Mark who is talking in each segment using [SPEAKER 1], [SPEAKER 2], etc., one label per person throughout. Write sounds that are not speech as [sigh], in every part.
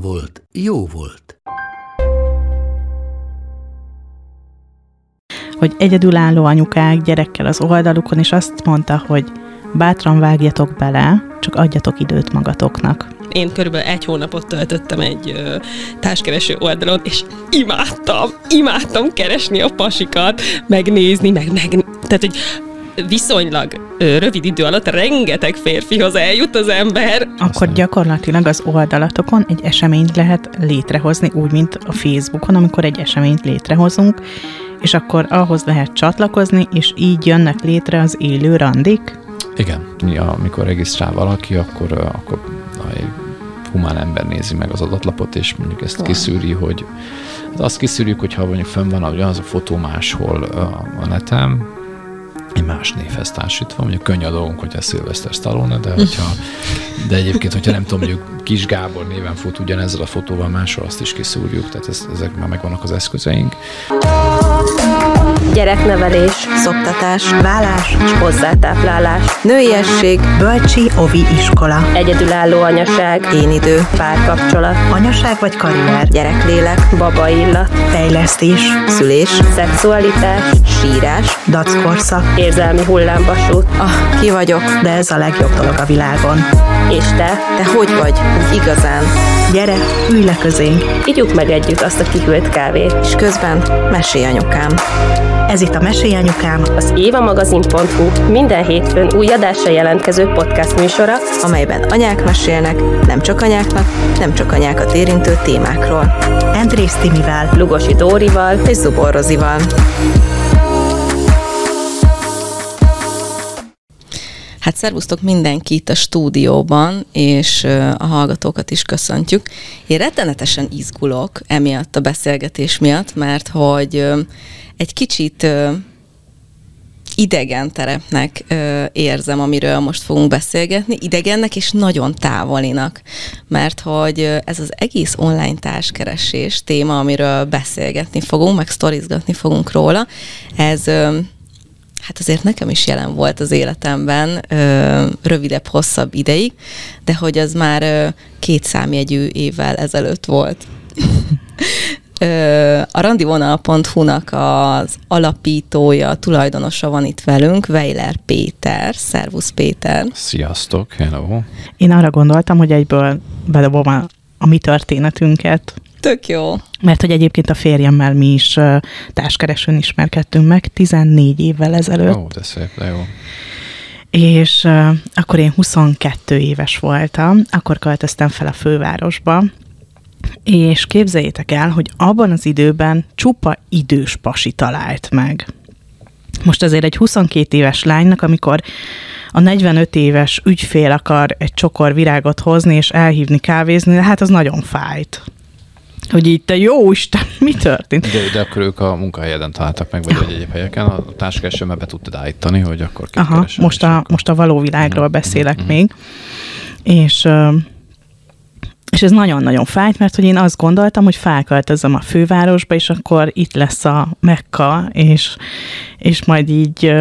[SPEAKER 1] volt, jó volt.
[SPEAKER 2] hogy egyedülálló anyukák gyerekkel az oldalukon, és azt mondta, hogy bátran vágjatok bele, csak adjatok időt magatoknak.
[SPEAKER 3] Én körülbelül egy hónapot töltöttem egy ö, társkereső oldalon, és imádtam, imádtam keresni a pasikat, megnézni, meg, meg tehát, hogy viszonylag rövid idő alatt rengeteg férfihoz eljut az ember.
[SPEAKER 2] Akkor gyakorlatilag az oldalatokon egy eseményt lehet létrehozni, úgy, mint a Facebookon, amikor egy eseményt létrehozunk, és akkor ahhoz lehet csatlakozni, és így jönnek létre az élő randik.
[SPEAKER 4] Igen, ja, amikor regisztrál valaki, akkor, akkor egy humán ember nézi meg az adatlapot, és mondjuk ezt kiszűri, hogy hát azt kiszűrjük, hogyha mondjuk fönn van ugyanaz a fotó máshol a neten, egy más névhez társítva, mondjuk könnyű a dolgunk, hogyha Sylvester Stallone, de, hogyha, de egyébként, hogyha nem tudom, mondjuk Kis Gábor néven fut ugyanezzel a fotóval máshol, azt is kiszúrjuk, tehát ez, ezek már megvannak az eszközeink.
[SPEAKER 5] Gyereknevelés, szoptatás, vállás és hozzátáplálás, nőiesség,
[SPEAKER 6] Bölcsi Ovi iskola.
[SPEAKER 5] egyedülálló anyaság,
[SPEAKER 6] Én idő.
[SPEAKER 5] párkapcsolat,
[SPEAKER 6] Anyaság vagy karrier.
[SPEAKER 5] gyereklélek, baba illat,
[SPEAKER 6] Fejlesztés.
[SPEAKER 5] szülés, szexualitás,
[SPEAKER 6] Sírás. Dackorszak.
[SPEAKER 5] Érzelmi hullámvasút.
[SPEAKER 6] Ah, ki vagyok, de ez a legjobb dolog a világon.
[SPEAKER 5] És te,
[SPEAKER 6] Te hogy vagy? Úgy igazán. Gyere, ülj le közénk.
[SPEAKER 5] igyuk meg együtt azt a kihűlt kávét.
[SPEAKER 6] És közben mesélj anyukám. Ez itt a Mesélj anyukám,
[SPEAKER 5] Az évamagazin.hu minden hétfőn új adásra jelentkező podcast műsora,
[SPEAKER 6] amelyben anyák mesélnek, nem csak anyáknak, nem csak anyákat érintő témákról. Andrész Timivel
[SPEAKER 5] Lugosi Dórival,
[SPEAKER 6] és Zubor Rozival.
[SPEAKER 3] Hát szervusztok mindenki itt a stúdióban, és a hallgatókat is köszöntjük. Én rettenetesen izgulok emiatt a beszélgetés miatt, mert hogy egy kicsit idegen terepnek érzem, amiről most fogunk beszélgetni, idegennek és nagyon távolinak, mert hogy ez az egész online társkeresés téma, amiről beszélgetni fogunk, meg sztorizgatni fogunk róla, ez hát azért nekem is jelen volt az életemben ö, rövidebb, hosszabb ideig, de hogy az már ö, két számjegyű évvel ezelőtt volt. [laughs] Ö, a randivonal.hu-nak az alapítója, tulajdonosa van itt velünk, Weiler Péter. Szervusz Péter.
[SPEAKER 4] Sziasztok, hello!
[SPEAKER 2] Én arra gondoltam, hogy egyből bedobom a, a mi történetünket,
[SPEAKER 3] Tök jó.
[SPEAKER 2] mert hogy egyébként a férjemmel mi is ö, társkeresőn ismerkedtünk meg 14 évvel ezelőtt.
[SPEAKER 4] Ó, de szép, de jó.
[SPEAKER 2] És uh, akkor én 22 éves voltam, akkor költöztem fel a fővárosba, és képzeljétek el, hogy abban az időben csupa idős pasi talált meg. Most azért egy 22 éves lánynak, amikor a 45 éves ügyfél akar egy csokor virágot hozni és elhívni kávézni, hát az nagyon fájt. Hogy így te jó Isten, mi történt?
[SPEAKER 4] De, de akkor ők a munkahelyeden találtak meg, vagy egyéb helyeken, a társkeresőmmel be tudtad állítani, hogy akkor kit
[SPEAKER 2] Aha, most a,
[SPEAKER 4] akkor-
[SPEAKER 2] most a való világról
[SPEAKER 4] Mhm,
[SPEAKER 2] beszélek
[SPEAKER 4] mhm,
[SPEAKER 2] még. És, és ez nagyon-nagyon fájt, mert hogy én azt gondoltam, hogy felköltözöm a fővárosba, és akkor itt lesz a Mekka, és, és majd így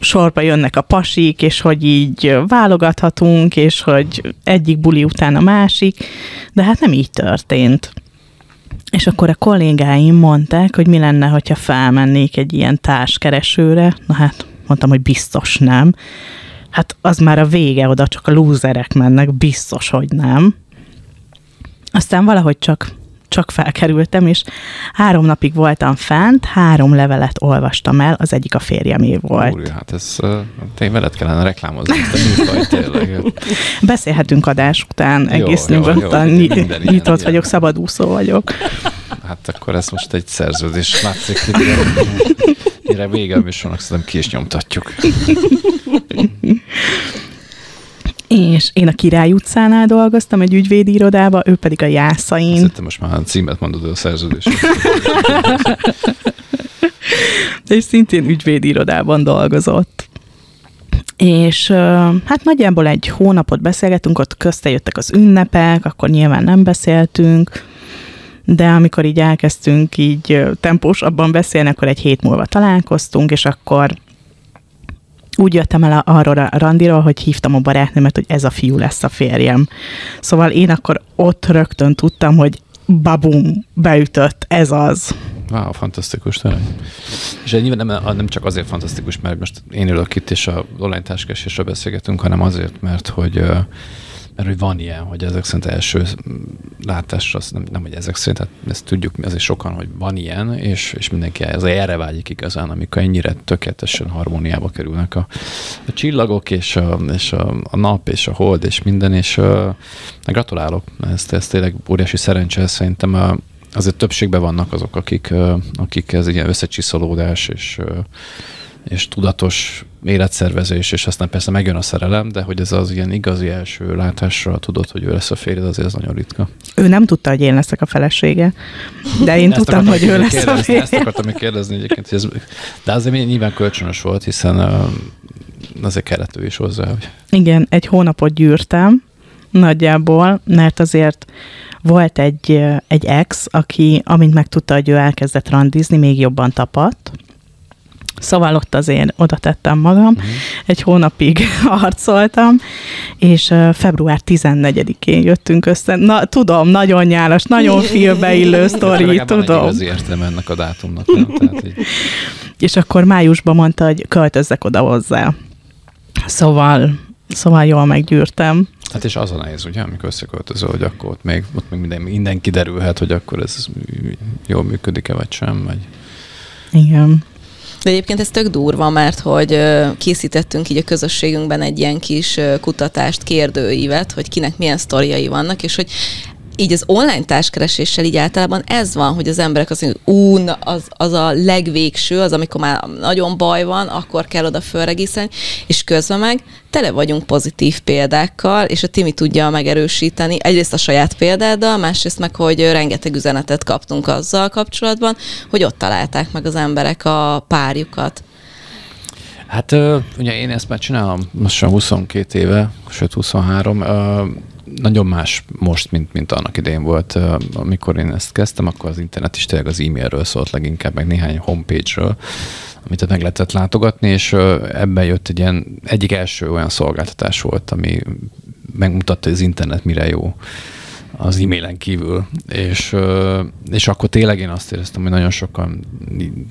[SPEAKER 2] sorba jönnek a pasik, és hogy így válogathatunk, és hogy egyik buli után a másik, de hát nem így történt. És akkor a kollégáim mondták, hogy mi lenne, hogyha felmennék egy ilyen társkeresőre. Na hát, mondtam, hogy biztos nem. Hát az már a vége, oda csak a lúzerek mennek, biztos, hogy nem. Aztán valahogy csak, csak felkerültem, és három napig voltam fent, három levelet olvastam el, az egyik a férjemé volt.
[SPEAKER 4] Úr, hát ez uh, tényleg veled kellene reklámozni, te műfaj, tényleg. [laughs]
[SPEAKER 2] Beszélhetünk adás után, egész
[SPEAKER 4] jó,
[SPEAKER 2] nyugodtan,
[SPEAKER 4] jó, ilyen,
[SPEAKER 2] nyitott
[SPEAKER 4] ilyen.
[SPEAKER 2] vagyok, szabadúszó vagyok.
[SPEAKER 4] Hát akkor ez most egy szerződés. Látszik, mire vége a műsornak, szerintem ki is nyomtatjuk. [laughs]
[SPEAKER 2] és én a Király utcánál dolgoztam egy ügyvédi irodába, ő pedig a Jászain.
[SPEAKER 4] Szerintem most már a címet mondod a szerződésre. [laughs]
[SPEAKER 2] és szintén ügyvédi irodában dolgozott. És hát nagyjából egy hónapot beszélgetünk, ott közte jöttek az ünnepek, akkor nyilván nem beszéltünk, de amikor így elkezdtünk így tempósabban beszélni, akkor egy hét múlva találkoztunk, és akkor úgy jöttem el arról a randiról, hogy hívtam a barátnőmet, hogy ez a fiú lesz a férjem. Szóval én akkor ott rögtön tudtam, hogy babum, beütött, ez az.
[SPEAKER 4] Wow, fantasztikus tényleg. És nyilván nem, nem csak azért fantasztikus, mert most én ülök itt, és a online táskásra beszélgetünk, hanem azért, mert hogy mert hogy van ilyen, hogy ezek szerint első látásra, nem, nem, hogy ezek szerint, tehát ezt tudjuk azért sokan, hogy van ilyen, és, és mindenki ez erre vágyik igazán, amikor ennyire tökéletesen harmóniába kerülnek a, a csillagok, és, a, és a, a nap, és a hold, és minden, és uh, gratulálok, ezt, ezt tényleg óriási szerencse, szerintem a, azért többségben vannak azok, akik, akik ez ilyen összecsiszolódás, és és tudatos életszervezés, és aztán persze megjön a szerelem, de hogy ez az ilyen igazi első látásra tudod, hogy ő lesz a férjed, azért ez nagyon ritka.
[SPEAKER 2] Ő nem tudta, hogy én leszek a felesége, de én tudtam, hogy ő lesz kérdezni, a férje.
[SPEAKER 4] Ezt akartam még kérdezni egyébként, hogy ez, de azért nyilván kölcsönös volt, hiszen azért kellett ő is hozzá. Hogy...
[SPEAKER 2] Igen, egy hónapot gyűrtem, nagyjából, mert azért volt egy, egy ex, aki, amint megtudta, hogy ő elkezdett randizni, még jobban tapadt, Szóval ott azért oda tettem magam, uh-huh. egy hónapig [laughs] harcoltam, és február 14-én jöttünk össze. Na, tudom, nagyon nyálas, nagyon [laughs] filmbeillő sztori, tudom.
[SPEAKER 4] Igazi értem ennek a dátumnak. Nem? Tehát, így... [laughs]
[SPEAKER 2] És akkor májusban mondta, hogy költözzek oda hozzá. Szóval, szóval jól meggyűrtem.
[SPEAKER 4] Hát és az a nehéz, ugye, amikor összeköltözöl, hogy akkor ott még, ott még minden, minden kiderülhet, hogy akkor ez jól működik-e, vagy sem, vagy...
[SPEAKER 2] Igen.
[SPEAKER 3] De egyébként ez tök durva, mert hogy készítettünk így a közösségünkben egy ilyen kis kutatást, kérdőívet, hogy kinek milyen sztoriai vannak, és hogy így az online társkereséssel így általában ez van, hogy az emberek azt mondják, ú, az, az a legvégső, az amikor már nagyon baj van, akkor kell oda fölregisztrálni, és közben meg tele vagyunk pozitív példákkal, és a Timi tudja megerősíteni egyrészt a saját példáddal, másrészt meg, hogy rengeteg üzenetet kaptunk azzal kapcsolatban, hogy ott találták meg az emberek a párjukat.
[SPEAKER 4] Hát ugye én ezt már csinálom most 22 éve, sőt 23, nagyon más most, mint, mint annak idején volt. Amikor én ezt kezdtem, akkor az internet is tényleg az e-mailről szólt leginkább, meg néhány homepage-ről, amit meg lehetett látogatni, és ebben jött egy ilyen, egyik első olyan szolgáltatás volt, ami megmutatta, hogy az internet mire jó az e-mailen kívül. És, és akkor tényleg én azt éreztem, hogy nagyon sokan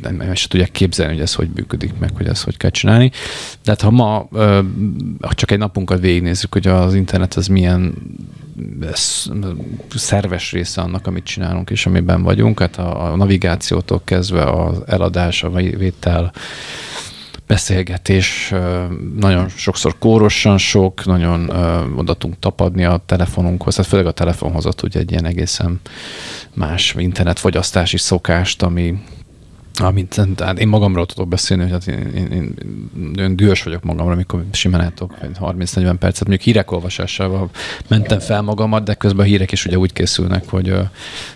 [SPEAKER 4] nem is tudják képzelni, hogy ez hogy működik, meg hogy ezt hogy kell csinálni. De hát ha ma csak egy napunkat végignézzük, hogy az internet az milyen szerves része annak, amit csinálunk és amiben vagyunk, hát a, a navigációtól kezdve az eladás, a vétel, beszélgetés, nagyon sokszor kórosan sok, nagyon oda tudunk tapadni a telefonunkhoz, tehát főleg a telefonhoz hozott ugye egy ilyen egészen más internetfogyasztási szokást, ami, amit tehát én magamról tudok beszélni, hogy hát én, én, én, én dühös vagyok magamra, amikor simán eltok 30-40 percet, mondjuk hírek olvasásával mentem fel magamat, de közben a hírek is ugye úgy készülnek, hogy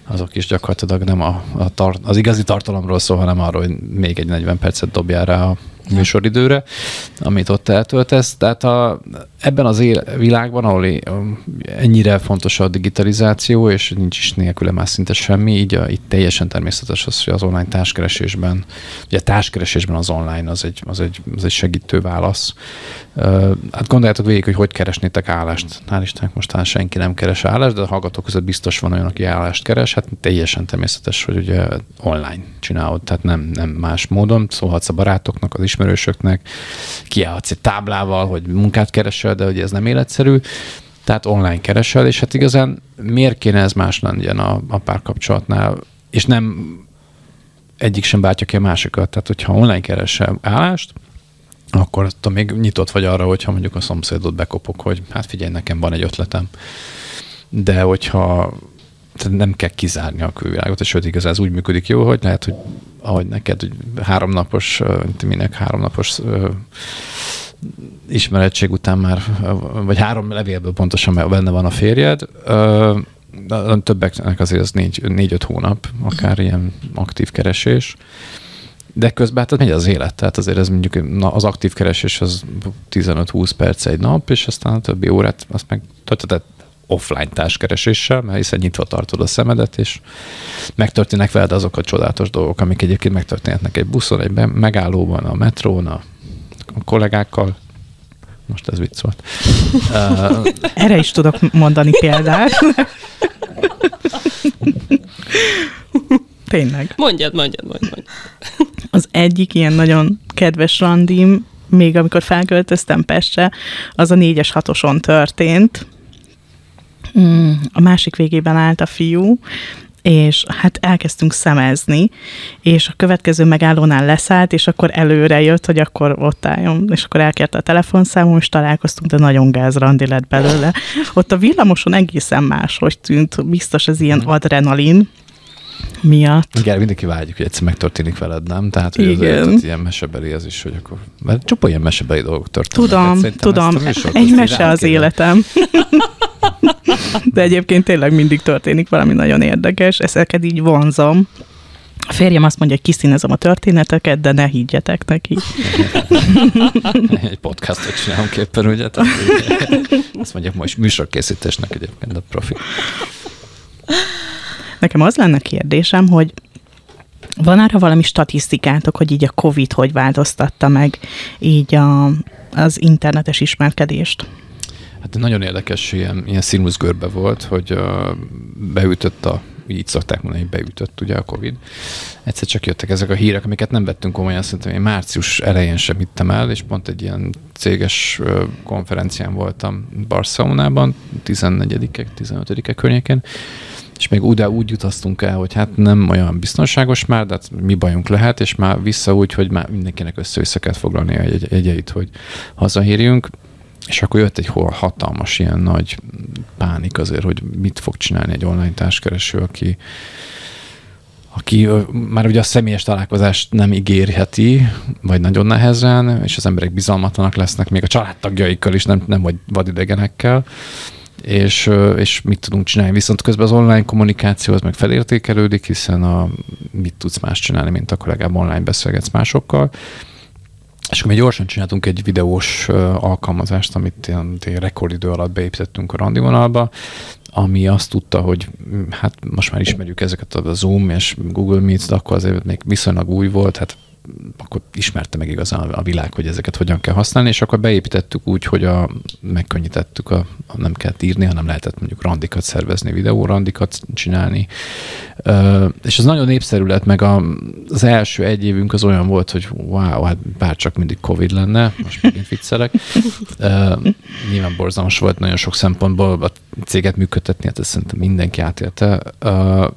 [SPEAKER 4] azok is gyakorlatilag nem a, a tar- az igazi tartalomról szól, hanem arról, hogy még egy 40 percet dobjál rá a műsoridőre, amit ott eltöltesz. Tehát a, ebben az él, világban, ahol ennyire fontos a digitalizáció, és nincs is nélküle már szinte semmi, így a, itt teljesen természetes az, hogy az online társkeresésben, ugye társkeresésben az online az egy, az egy, az egy segítő válasz. Hát gondoljátok végig, hogy hogy keresnétek állást. Hál' Istennek most talán senki nem keres állást, de a hallgatók között biztos van olyan, aki állást keres. Hát teljesen természetes, hogy ugye online csinálod, tehát nem, nem más módon. Szólhatsz a barátoknak, az ismerősöknek, kiállhatsz egy táblával, hogy munkát keresel, de ugye ez nem életszerű. Tehát online keresel, és hát igazán miért kéne ez más legyen a, a párkapcsolatnál, és nem egyik sem bátja ki a másikat. Tehát, hogyha online keresel állást, akkor te még nyitott vagy arra, hogyha mondjuk a szomszédot bekopok, hogy hát figyelj, nekem van egy ötletem. De hogyha tehát nem kell kizárni a külvilágot, és sőt, igazán ez úgy működik jó, hogy lehet, hogy ahogy neked hogy háromnapos, minek háromnapos ismerettség után már, vagy három levélből pontosan benne van a férjed, többeknek azért az négy, négy-öt hónap, akár ilyen aktív keresés. De közben hát megy az élet, tehát azért ez mondjuk na, az aktív keresés az 15-20 perc egy nap, és aztán a többi órát azt meg tehát offline társkereséssel, mert hiszen nyitva tartod a szemedet, és megtörténnek veled azok a csodálatos dolgok, amik egyébként megtörténhetnek egy buszon, egy megállóban, a metrón, a, kollégákkal. Most ez vicc volt. [laughs]
[SPEAKER 2] Erre is tudok mondani példát. Tényleg.
[SPEAKER 7] Mondjad, mondjad, mondjad. mondjad.
[SPEAKER 2] Az egyik ilyen nagyon kedves randim, még amikor felköltöztem Pestre, az a négyes hatoson történt. Mm, a másik végében állt a fiú, és hát elkezdtünk szemezni, és a következő megállónál leszállt, és akkor előre jött, hogy akkor ott álljon, és akkor elkérte a telefonszámom, és találkoztunk, de nagyon gázrandi lett belőle. Ott a villamoson egészen máshogy tűnt, biztos ez ilyen adrenalin, miatt.
[SPEAKER 4] Igen, mindenki vágyik, hogy egyszer megtörténik veled, nem? Tehát, hogy Igen. Ez, ilyen mesebeli ez is, hogy akkor... Mert csupa ilyen mesebeli dolgok történnek.
[SPEAKER 2] Tudom, hát tudom. Egy mese az életem. [laughs] De egyébként tényleg mindig történik valami nagyon érdekes, ezeket így vonzom. A férjem azt mondja, hogy kiszínezem a történeteket, de ne higgyetek neki.
[SPEAKER 4] Egy podcastot csinálunk éppen, ugye? Tehát, azt mondják, most műsorkészítésnek egyébként a profi.
[SPEAKER 2] Nekem az lenne kérdésem, hogy van arra valami statisztikátok, hogy így a COVID hogy változtatta meg így a, az internetes ismerkedést?
[SPEAKER 4] Hát nagyon érdekes, ilyen, ilyen színuszgörbe volt, hogy uh, beütött a így szokták mondani, hogy beütött ugye a Covid. Egyszer csak jöttek ezek a hírek, amiket nem vettünk komolyan, szerintem én március elején sem hittem el, és pont egy ilyen céges konferencián voltam Barcelonában, 14 15 környékén, és még úgy, úgy jutasztunk el, hogy hát nem olyan biztonságos már, de hát mi bajunk lehet, és már vissza úgy, hogy már mindenkinek össze-vissza kell foglalni a jegyeit, hogy hazahírjunk. És akkor jött egy hatalmas ilyen nagy pánik azért, hogy mit fog csinálni egy online társkereső, aki, aki már ugye a személyes találkozást nem ígérheti, vagy nagyon nehezen, és az emberek bizalmatlanak lesznek, még a családtagjaikkal is, nem, nem vagy vadidegenekkel és, és mit tudunk csinálni. Viszont közben az online kommunikáció az meg felértékelődik, hiszen a, mit tudsz más csinálni, mint akkor legalább online beszélgetsz másokkal. És akkor mi gyorsan csináltunk egy videós alkalmazást, amit ilyen, rekordidő alatt beépítettünk a randivonalba, ami azt tudta, hogy mm, hát most már ismerjük ezeket a Zoom és Google Meet, de akkor azért még viszonylag új volt, hát akkor ismerte meg igazán a világ, hogy ezeket hogyan kell használni, és akkor beépítettük úgy, hogy a, megkönnyítettük, a, nem kellett írni, hanem lehetett mondjuk randikat szervezni, videó randikat csinálni. Ö, és az nagyon népszerű lett, meg a, az első egy évünk az olyan volt, hogy wow, hát bár csak mindig Covid lenne, most megint viccelek. Ö, nyilván borzalmas volt nagyon sok szempontból a céget működtetni, hát ezt szerintem mindenki átélte. Ö,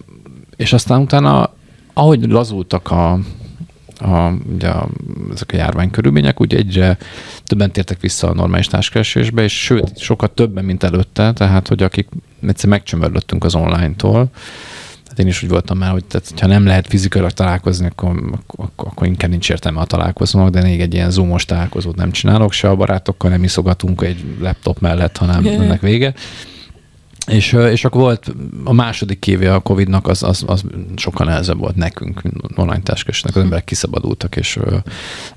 [SPEAKER 4] és aztán utána, ahogy lazultak a, a, ugye a, ezek a járvány körülmények, úgy egyre többen tértek vissza a normális társkeresésbe, és sőt, sokat többen, mint előtte, tehát, hogy akik egyszer megcsömörlöttünk az online-tól, Hát én is úgy voltam már, hogy tehát, ha nem lehet fizikailag találkozni, akkor, akkor, akkor inkább nincs értelme a találkozónak, de még egy ilyen zoomos találkozót nem csinálok, se a barátokkal nem iszogatunk egy laptop mellett, hanem ennek vége. És, és akkor volt a második éve a Covid-nak, az, az, az sokkal nehezebb volt nekünk, online táskásnak, az emberek kiszabadultak, és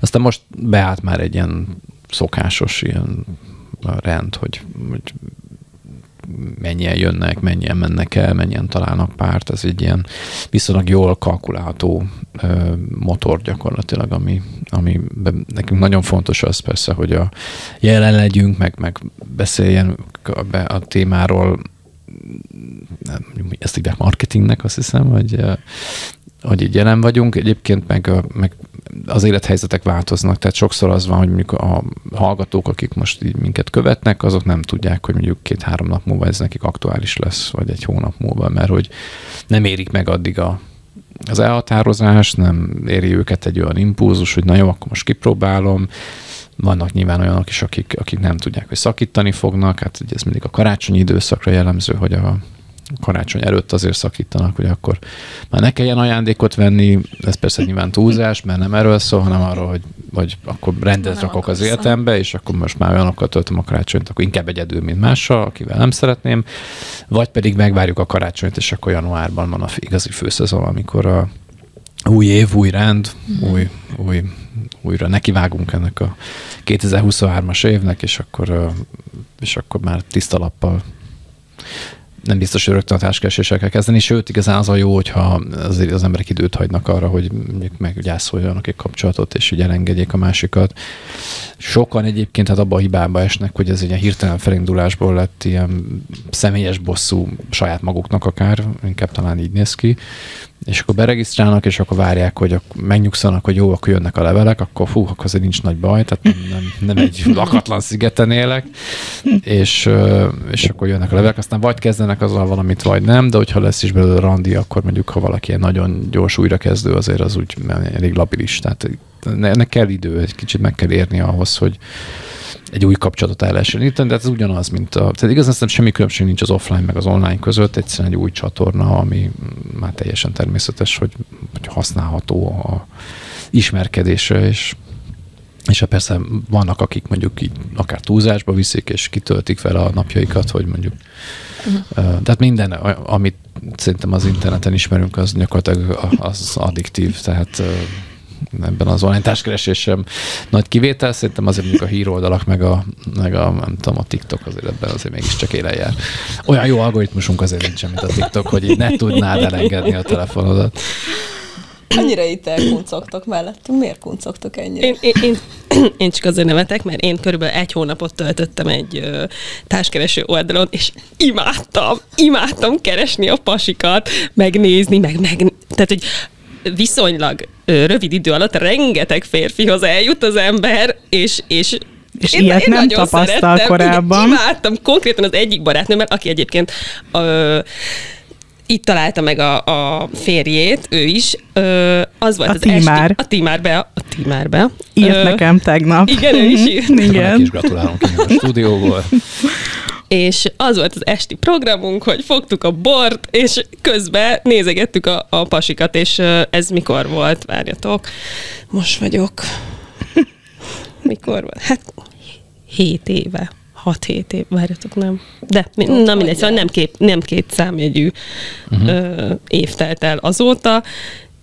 [SPEAKER 4] aztán most beállt már egy ilyen szokásos ilyen rend, hogy, hogy mennyien jönnek, mennyien mennek el, mennyien találnak párt, ez egy ilyen viszonylag jól kalkulálható ö, motor gyakorlatilag, ami, ami be, nekünk nagyon fontos az persze, hogy a jelen legyünk, meg, meg beszéljen a, a témáról, ezt hívják marketingnek, azt hiszem, hogy, hogy így jelen vagyunk. Egyébként meg, meg az élethelyzetek változnak, tehát sokszor az van, hogy mondjuk a hallgatók, akik most így minket követnek, azok nem tudják, hogy mondjuk két-három nap múlva ez nekik aktuális lesz, vagy egy hónap múlva, mert hogy nem érik meg addig a, az elhatározás, nem éri őket egy olyan impulzus, hogy na jó, akkor most kipróbálom, vannak nyilván olyanok is, akik, akik nem tudják, hogy szakítani fognak, hát ugye ez mindig a karácsonyi időszakra jellemző, hogy a, karácsony előtt azért szakítanak, hogy akkor már ne kelljen ajándékot venni, ez persze nyilván túlzás, mert nem erről szól, hanem arról, hogy vagy akkor rendet rakok az életembe, és akkor most már olyanokkal töltöm a karácsonyt, akkor inkább egyedül, mint mással, akivel nem szeretném, vagy pedig megvárjuk a karácsonyt, és akkor januárban van a igazi főszezon, amikor a új év, új rend, mm. új, új, újra nekivágunk ennek a 2023-as évnek, és akkor, és akkor már tiszta lappal nem biztos, hogy rögtön a társkereséssel kell kezdeni, sőt, igazán az a jó, hogyha azért az emberek időt hagynak arra, hogy mondjuk meggyászoljanak egy kapcsolatot, és ugye elengedjék a másikat. Sokan egyébként hát abba a hibába esnek, hogy ez egy ilyen hirtelen felindulásból lett ilyen személyes bosszú saját maguknak akár, inkább talán így néz ki, és akkor beregisztrálnak, és akkor várják, hogy megnyugszanak, hogy jó, akkor jönnek a levelek, akkor fú, akkor azért nincs nagy baj, tehát nem, nem, nem egy [laughs] lakatlan szigeten élek, és, és akkor jönnek a levelek, aztán vagy kezdenek azzal valamit, vagy nem, de hogyha lesz is belőle randi, akkor mondjuk, ha valaki ilyen nagyon gyors újrakezdő, azért az úgy elég labilis, tehát ennek kell idő, egy kicsit meg kell érni ahhoz, hogy, egy új kapcsolatot el lehessen de ez ugyanaz, mint a... Tehát igazán szerintem semmi különbség nincs az offline meg az online között, egyszerűen egy új csatorna, ami már teljesen természetes, hogy, hogy használható a ismerkedésre, és és hát persze vannak, akik mondjuk így akár túlzásba viszik, és kitöltik fel a napjaikat, hogy mondjuk. Uh-huh. Tehát minden, amit szerintem az interneten ismerünk, az gyakorlatilag az addiktív, tehát ebben az online társkeresés sem nagy kivétel, szerintem azért mondjuk a híroldalak, meg a, meg a, nem tudom, a TikTok azért ebben azért mégiscsak élen jár. Olyan jó algoritmusunk azért nincsen, mint a TikTok, hogy így ne tudnád elengedni a telefonodat.
[SPEAKER 3] Annyira itt elkuncogtok mellettünk. Miért kuncogtok ennyire?
[SPEAKER 7] Én, én, én, én csak azért nevetek, mert én körülbelül egy hónapot töltöttem egy ö, társkereső oldalon, és imádtam, imádtam keresni a pasikat, megnézni, meg, meg tehát, hogy viszonylag rövid idő alatt rengeteg férfihoz eljut az ember, és, és
[SPEAKER 2] és én, ilyet én nem tapasztal szerettem, korábban.
[SPEAKER 7] Imádtam konkrétan az egyik barátnőmmel, aki egyébként ö, itt találta meg a, a férjét, ő is. Ö, az volt
[SPEAKER 2] a
[SPEAKER 7] az
[SPEAKER 2] tímár.
[SPEAKER 7] esti... A tímárbe. A tímárbe.
[SPEAKER 2] Írt ö, nekem tegnap.
[SPEAKER 7] Igen, ő is írt.
[SPEAKER 4] igen. is gratulálunk a stúdióból. [laughs]
[SPEAKER 7] és az volt az esti programunk, hogy fogtuk a bort, és közben nézegettük a, a pasikat, és ez mikor volt? Várjatok, most vagyok. [laughs] mikor volt? Hát 7 éve. 6-7 év, várjatok, nem. De, na mindegy, szóval nem, kép, nem két számjegyű uh-huh. ö, év telt el azóta,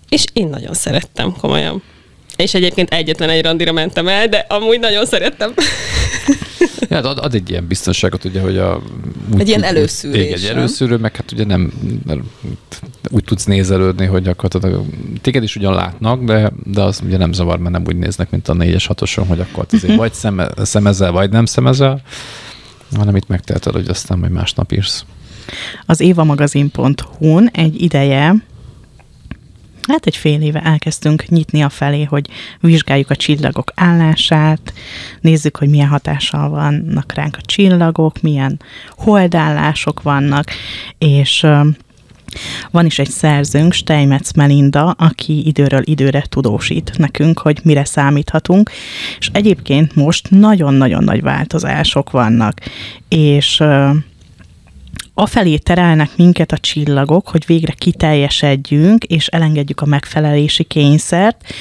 [SPEAKER 7] és én nagyon szerettem, komolyan. És egyébként egyetlen egy randira mentem el, de amúgy nagyon szerettem.
[SPEAKER 4] Ja, [laughs] ad, ad egy ilyen biztonságot, ugye, hogy a...
[SPEAKER 3] Úgy, egy ilyen előszűrés.
[SPEAKER 4] Igen, egy előszűrő, meg hát ugye nem, nem úgy tudsz nézelődni, hogy gyakorlatilag téged is ugyan látnak, de, de az ugye nem zavar, mert nem úgy néznek, mint a négyes hatoson, hogy akkor azért [laughs] vagy szeme, szemezel, vagy nem szemezel, hanem itt megteheted, hogy aztán majd másnap írsz.
[SPEAKER 2] Az évamagazin.hu-n egy ideje hát egy fél éve elkezdtünk nyitni a felé, hogy vizsgáljuk a csillagok állását, nézzük, hogy milyen hatással vannak ránk a csillagok, milyen holdállások vannak, és van is egy szerzőnk, Steinmetz Melinda, aki időről időre tudósít nekünk, hogy mire számíthatunk, és egyébként most nagyon-nagyon nagy változások vannak, és afelé terelnek minket a csillagok, hogy végre kiteljesedjünk, és elengedjük a megfelelési kényszert,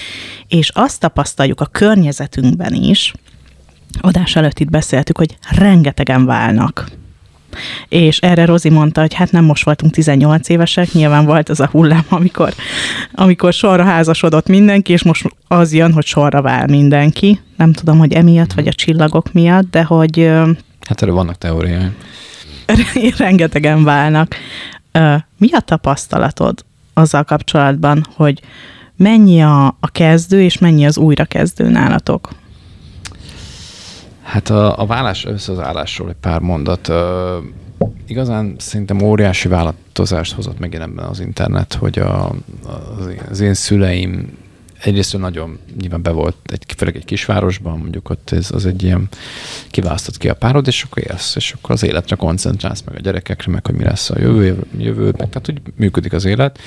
[SPEAKER 2] és azt tapasztaljuk a környezetünkben is, adás előtt itt beszéltük, hogy rengetegen válnak. És erre Rozi mondta, hogy hát nem most voltunk 18 évesek, nyilván volt az a hullám, amikor, amikor sorra házasodott mindenki, és most az jön, hogy sorra vál mindenki. Nem tudom, hogy emiatt, vagy a csillagok miatt, de hogy...
[SPEAKER 4] Hát erről vannak teóriái. [laughs]
[SPEAKER 2] rengetegen válnak. Mi a tapasztalatod azzal kapcsolatban, hogy mennyi a, a kezdő, és mennyi az újrakezdő nálatok?
[SPEAKER 4] Hát a, a vállás, az állásról egy pár mondat. Igazán szerintem óriási változást hozott megint ebben az internet, hogy a, az én szüleim egyrészt nagyon nyilván be volt, egy, főleg egy kisvárosban, mondjuk ott ez az egy ilyen kiválasztott ki a párod, és akkor élsz, és akkor az életre koncentrálsz, meg a gyerekekre, meg hogy mi lesz a jövő, jövő meg tehát úgy működik az élet.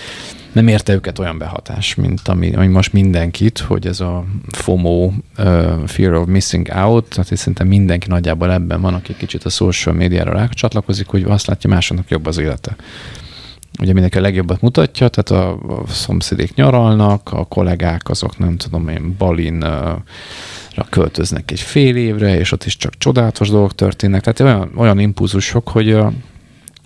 [SPEAKER 4] Nem érte őket olyan behatás, mint ami, ami most mindenkit, hogy ez a FOMO, uh, Fear of Missing Out, tehát szerintem mindenki nagyjából ebben van, aki kicsit a social médiára rácsatlakozik, hogy azt látja, másoknak jobb az élete ugye mindenki a legjobbat mutatja, tehát a, a szomszédék nyaralnak, a kollégák azok nem tudom én Balin költöznek egy fél évre, és ott is csak csodálatos dolgok történnek. Tehát olyan, olyan impulzusok, hogy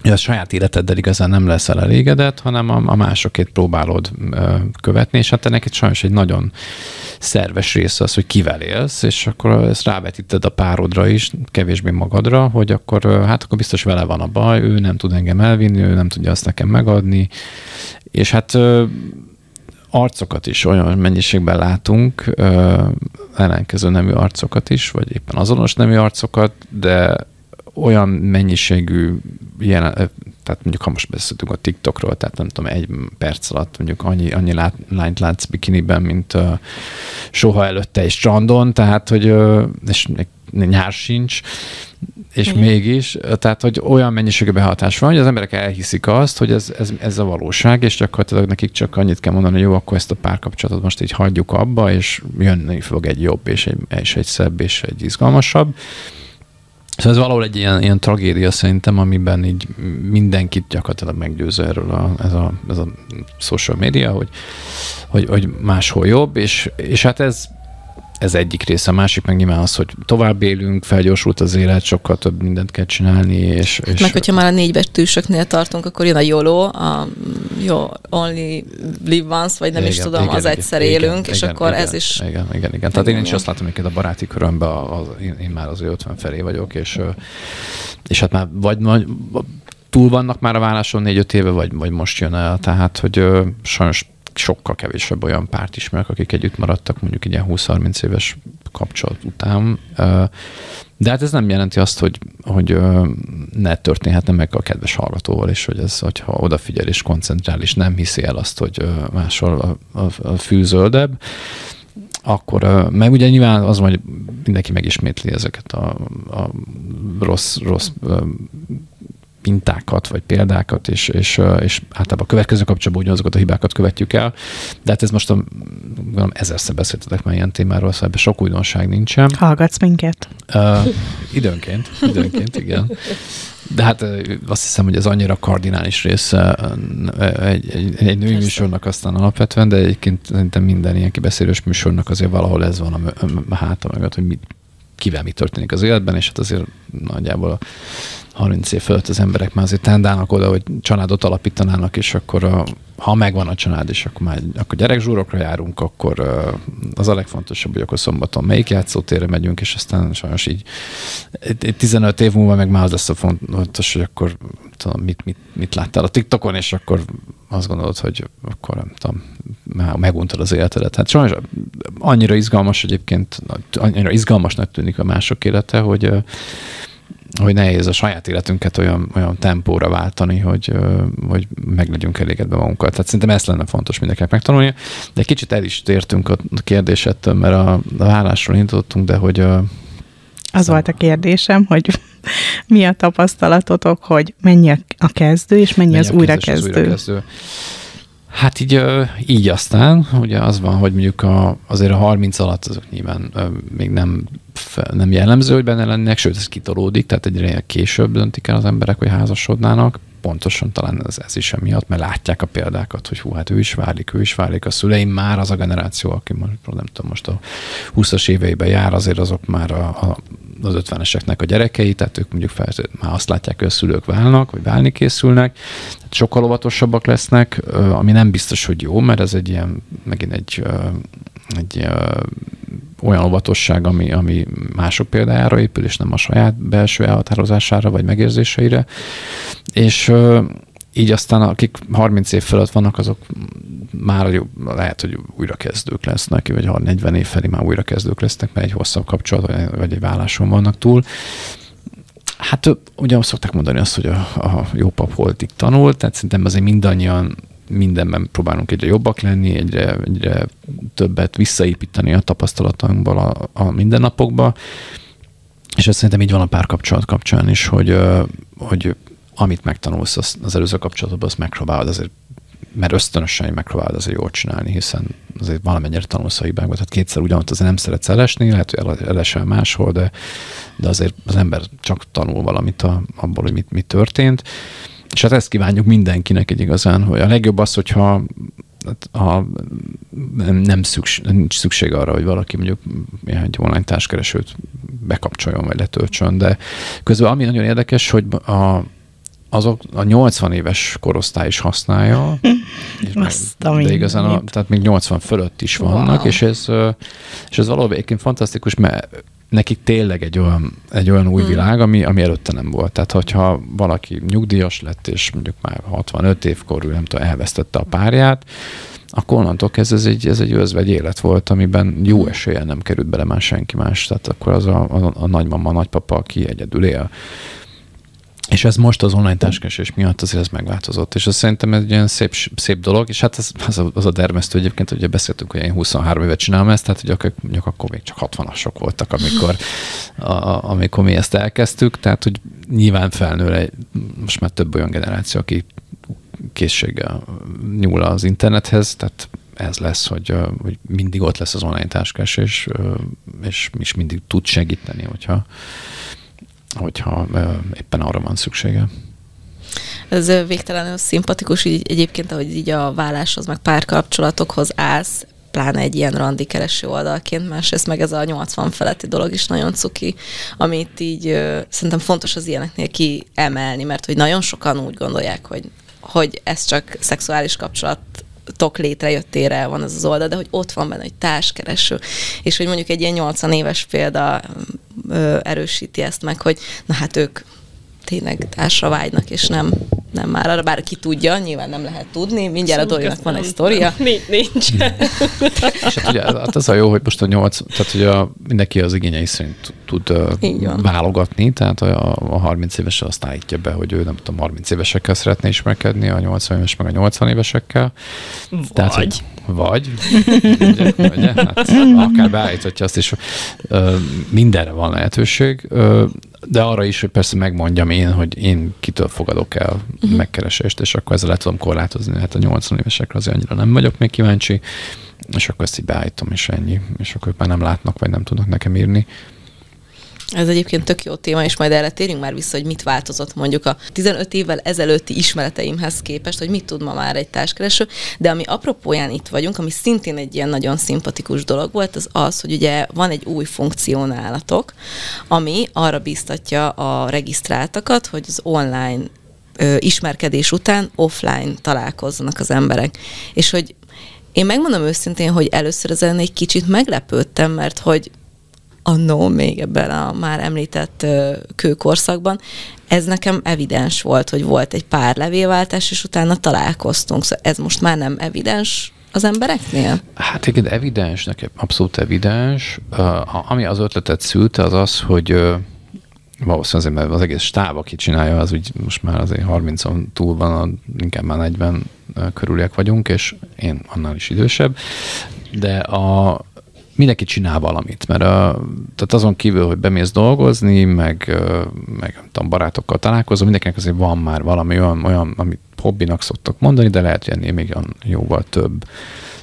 [SPEAKER 4] hogy a saját életeddel igazán nem leszel elégedett, hanem a, a másokét próbálod ö, követni, és hát ennek egy sajnos egy nagyon szerves része az, hogy kivel élsz, és akkor ezt rávetíted a párodra is, kevésbé magadra, hogy akkor hát akkor biztos vele van a baj, ő nem tud engem elvinni, ő nem tudja azt nekem megadni, és hát arcokat is olyan mennyiségben látunk, ö, ellenkező nemű arcokat is, vagy éppen azonos nemű arcokat, de olyan mennyiségű jelen, tehát mondjuk ha most beszéltünk a TikTokról, tehát nem tudom, egy perc alatt mondjuk annyi, annyi lát, lányt látsz bikiniben, mint uh, soha előtte egy strandon, tehát hogy uh, és nyár sincs, és mm. mégis, tehát, hogy olyan mennyiségű behatás van, hogy az emberek elhiszik azt, hogy ez, ez, ez a valóság, és gyakorlatilag nekik csak annyit kell mondani, hogy jó, akkor ezt a párkapcsolatot most így hagyjuk abba, és jönni fog egy jobb, és egy, és egy szebb, és egy izgalmasabb. Szóval ez valahol egy ilyen, ilyen tragédia szerintem, amiben így mindenkit gyakorlatilag meggyőz erről a, ez, a, ez a social media, hogy, hogy, hogy máshol jobb, és, és hát ez ez egyik része, a másik meg nyilván az, hogy tovább élünk, felgyorsult az élet, sokkal több mindent kell csinálni. És, és
[SPEAKER 3] meg hogyha már a négy betűsöknél tartunk, akkor jön a YOLO, a jó, only live once, vagy nem igen, is tudom, igen, az egyszer igen, élünk, igen, és igen, akkor igen, ez is...
[SPEAKER 4] Igen, igen, igen. Tehát igen, én is azt látom, hogy a baráti körömben, az, én, én már az 50 felé vagyok, és, és hát már vagy, vagy túl vannak már a válláson négy-öt éve, vagy, vagy most jön el, tehát hogy sajnos sokkal kevésebb olyan párt ismerek, akik együtt maradtak mondjuk egy ilyen 20-30 éves kapcsolat után. De hát ez nem jelenti azt, hogy, hogy ne történhetne meg a kedves hallgatóval is, hogy ez, hogyha odafigyel és koncentrál, és nem hiszi el azt, hogy máshol a, a, a fű zöldebb, akkor, meg ugye nyilván az hogy mindenki megismétli ezeket a, a rossz, rossz mintákat, vagy példákat, és, és, és általában a következő kapcsolatban ugyanazokat a hibákat követjük el. De hát ez most a, gondolom, ezerszer beszéltetek már ilyen témáról, szóval ebben sok újdonság nincsen.
[SPEAKER 2] Hallgatsz minket?
[SPEAKER 4] Uh, időnként, időnként, igen. De hát azt hiszem, hogy ez annyira kardinális része egy, egy, egy női műsornak aztán alapvetően, de egyébként szerintem minden ilyen kibeszélős műsornak azért valahol ez van a, a háta mögött, hogy mit, kivel mi történik az életben, és hát azért nagyjából a 30 év fölött az emberek már azért tendálnak oda, hogy családot alapítanának, és akkor a, ha megvan a család, és akkor már akkor gyerekzsúrokra járunk, akkor az a legfontosabb, hogy akkor szombaton melyik játszótérre megyünk, és aztán sajnos így 15 év múlva meg már az lesz a fontos, hogy akkor tudom, mit, mit, mit láttál a TikTokon, és akkor azt gondolod, hogy akkor nem tudom, meguntad az életedet. Hát sajnos annyira izgalmas egyébként, annyira izgalmasnak tűnik a mások élete, hogy hogy nehéz a saját életünket olyan, olyan tempóra váltani, hogy, hogy meg legyünk elégedve magunkkal. Tehát szerintem ezt lenne fontos mindenkinek megtanulni. De kicsit el is tértünk a kérdésettől, mert a, a vállásról indítottunk, de hogy...
[SPEAKER 2] Az volt a kérdésem, hogy mi a tapasztalatotok, hogy mennyi a kezdő, és mennyi, mennyi az újrakezdő. Az újrakezdő.
[SPEAKER 4] Hát így, így aztán, ugye az van, hogy mondjuk a, azért a 30 alatt azok nyilván még nem, nem jellemző, hogy benne lennének, sőt, ez kitolódik, tehát egyre később döntik el az emberek, hogy házasodnának. Pontosan talán ez, ez is emiatt, mert látják a példákat, hogy hú, hát ő is válik, ő is válik. A szüleim már az a generáció, aki most, nem tudom, most a 20-as éveiben jár, azért azok már a, a az 50-eseknek a gyerekei, tehát ők mondjuk fel, már azt látják, hogy a szülők válnak, vagy válni készülnek, tehát sokkal óvatosabbak lesznek, ami nem biztos, hogy jó, mert ez egy ilyen, megint egy, egy olyan óvatosság, ami, ami mások példájára épül, és nem a saját belső elhatározására, vagy megérzéseire. És így aztán akik 30 év fölött vannak, azok már jó, lehet, hogy újra kezdők lesznek, vagy 40 év felé már újra kezdők lesznek, mert egy hosszabb kapcsolat, vagy egy válláson vannak túl. Hát ugye szokták mondani azt, hogy a, a jó pap holtig tanult, tehát szerintem azért mindannyian mindenben próbálunk egyre jobbak lenni, egyre, egyre többet visszaépíteni a tapasztalatainkból a, a mindennapokba, és ez szerintem így van a párkapcsolat kapcsán is, hogy, hogy amit megtanulsz az, az előző kapcsolatban, azt megpróbálod azért mert ösztönösen megpróbálod azért jól csinálni, hiszen azért valamennyire tanulsz a hibákba. Tehát kétszer ugyanott azért nem szeretsz elesni, lehet, hogy elesel máshol, de, de azért az ember csak tanul valamit a, abból, hogy mit, mit történt. És hát ezt kívánjuk mindenkinek egy igazán, hogy a legjobb az, hogyha hát, ha nem szükség, nincs szükség arra, hogy valaki mondjuk egy online társkeresőt bekapcsoljon, vagy letöltsön, de közben ami nagyon érdekes, hogy a, azok a 80 éves korosztály is használja, [laughs] és meg, de igazán a, tehát még 80 fölött is vannak, wow. és ez, és ez valóban egyébként fantasztikus, mert nekik tényleg egy olyan, egy olyan új hmm. világ, ami, ami előtte nem volt. Tehát, hogyha valaki nyugdíjas lett, és mondjuk már 65 évkorú, nem tudom, elvesztette a párját, akkor onnantól kezdve ez egy, ez egy özvegy élet volt, amiben jó eséllyel nem került bele már senki más. Tehát akkor az a, a, a nagymama, a nagypapa, aki egyedül él. És ez most az online táskásés miatt azért ez megváltozott, és ez szerintem egy ilyen szép, szép dolog, és hát ez, az, a, az a dermesztő egyébként, ugye beszéltünk, hogy én 23 évet csinálom ezt, tehát akkor, mondjuk akkor még csak 60-asok voltak, amikor, a, amikor mi ezt elkezdtük, tehát hogy nyilván felnő egy, most már több olyan generáció, aki készséggel nyúl az internethez, tehát ez lesz, hogy, hogy mindig ott lesz az online táskás, és, és is mindig tud segíteni, hogyha, hogyha éppen arra van szüksége.
[SPEAKER 3] Ez végtelenül szimpatikus, így egyébként, ahogy így a válláshoz, meg párkapcsolatokhoz állsz, pláne egy ilyen randi kereső oldalként, másrészt meg ez a 80 feletti dolog is nagyon cuki, amit így ö, szerintem fontos az ilyeneknél kiemelni, mert hogy nagyon sokan úgy gondolják, hogy, hogy ez csak szexuális kapcsolat tok létrejöttére van ez az oldal, de hogy ott van benne egy társkereső, és hogy mondjuk egy ilyen 80 éves példa erősíti ezt meg, hogy na hát ők tényleg társra vágynak, és nem, nem már arra, bár ki tudja, nyilván nem lehet tudni, mindjárt szóval a Dorinak van egy sztoria.
[SPEAKER 7] Nincs. nincs.
[SPEAKER 4] és hát ugye hát az a jó, hogy most a nyolc, tehát hogy a, mindenki az igényei szerint tud válogatni, tehát a, a 30 éves azt állítja be, hogy ő nem tudom, 30 évesekkel szeretne ismerkedni, a 80 éves meg a 80 évesekkel.
[SPEAKER 7] Vagy. Tehát, hogy,
[SPEAKER 4] vagy. ugye, ugye, hát, akár beállíthatja azt is, mindenre van lehetőség. De arra is, hogy persze megmondjam én, hogy én kitől fogadok el uh-huh. megkeresést, és akkor ezzel le tudom korlátozni. Hát a 80 évesekre azért annyira nem vagyok még kíváncsi, és akkor ezt így beállítom, és ennyi. És akkor ők már nem látnak, vagy nem tudnak nekem írni.
[SPEAKER 3] Ez egyébként tök jó téma, és majd erre térjünk már vissza, hogy mit változott mondjuk a 15 évvel ezelőtti ismereteimhez képest, hogy mit tud ma már egy társkereső, de ami apropóján itt vagyunk, ami szintén egy ilyen nagyon szimpatikus dolog volt, az az, hogy ugye van egy új funkcionálatok, ami arra biztatja a regisztráltakat, hogy az online ö, ismerkedés után offline találkozzanak az emberek. És hogy én megmondom őszintén, hogy először ezen egy kicsit meglepődtem, mert hogy annó még ebben a már említett kőkorszakban, ez nekem evidens volt, hogy volt egy pár levélváltás, és utána találkoztunk. Szóval ez most már nem evidens az embereknél?
[SPEAKER 4] Hát igen, evidens, nekem abszolút evidens. Uh, ami az ötletet szülte, az az, hogy uh, valószínűleg azért, mert az egész stáb, aki csinálja, az úgy most már azért 30-on túl van, inkább már 40 körüliek vagyunk, és én annál is idősebb. De a, mindenki csinál valamit, mert a, tehát azon kívül, hogy bemész dolgozni, meg, meg nem tudom, barátokkal találkozom, mindenkinek azért van már valami olyan, olyan amit hobbinak szoktak mondani, de lehet, hogy ennél még jóval több.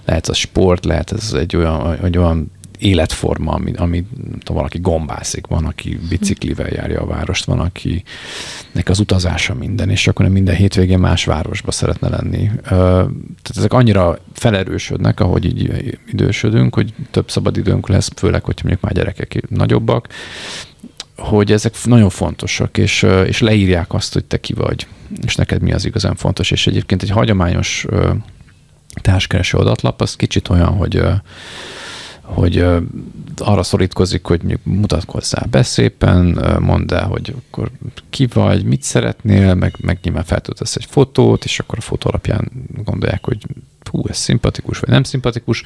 [SPEAKER 4] Lehet az sport, lehet ez egy olyan, egy olyan életforma, ami, ami tudom, valaki gombászik, van, aki biciklivel járja a várost, van, akinek az utazása minden, és akkor nem minden hétvégén más városba szeretne lenni. Tehát ezek annyira felerősödnek, ahogy így idősödünk, hogy több szabadidőnk lesz, főleg, hogyha mondjuk már gyerekek nagyobbak, hogy ezek nagyon fontosak, és, és leírják azt, hogy te ki vagy, és neked mi az igazán fontos. És egyébként egy hagyományos társkereső adatlap, az kicsit olyan, hogy hogy arra szorítkozik, hogy mutatkozzál be szépen, mondd el, hogy akkor ki vagy, mit szeretnél, meg, meg nyilván feltöltesz egy fotót, és akkor a fotó alapján gondolják, hogy hú, ez szimpatikus, vagy nem szimpatikus,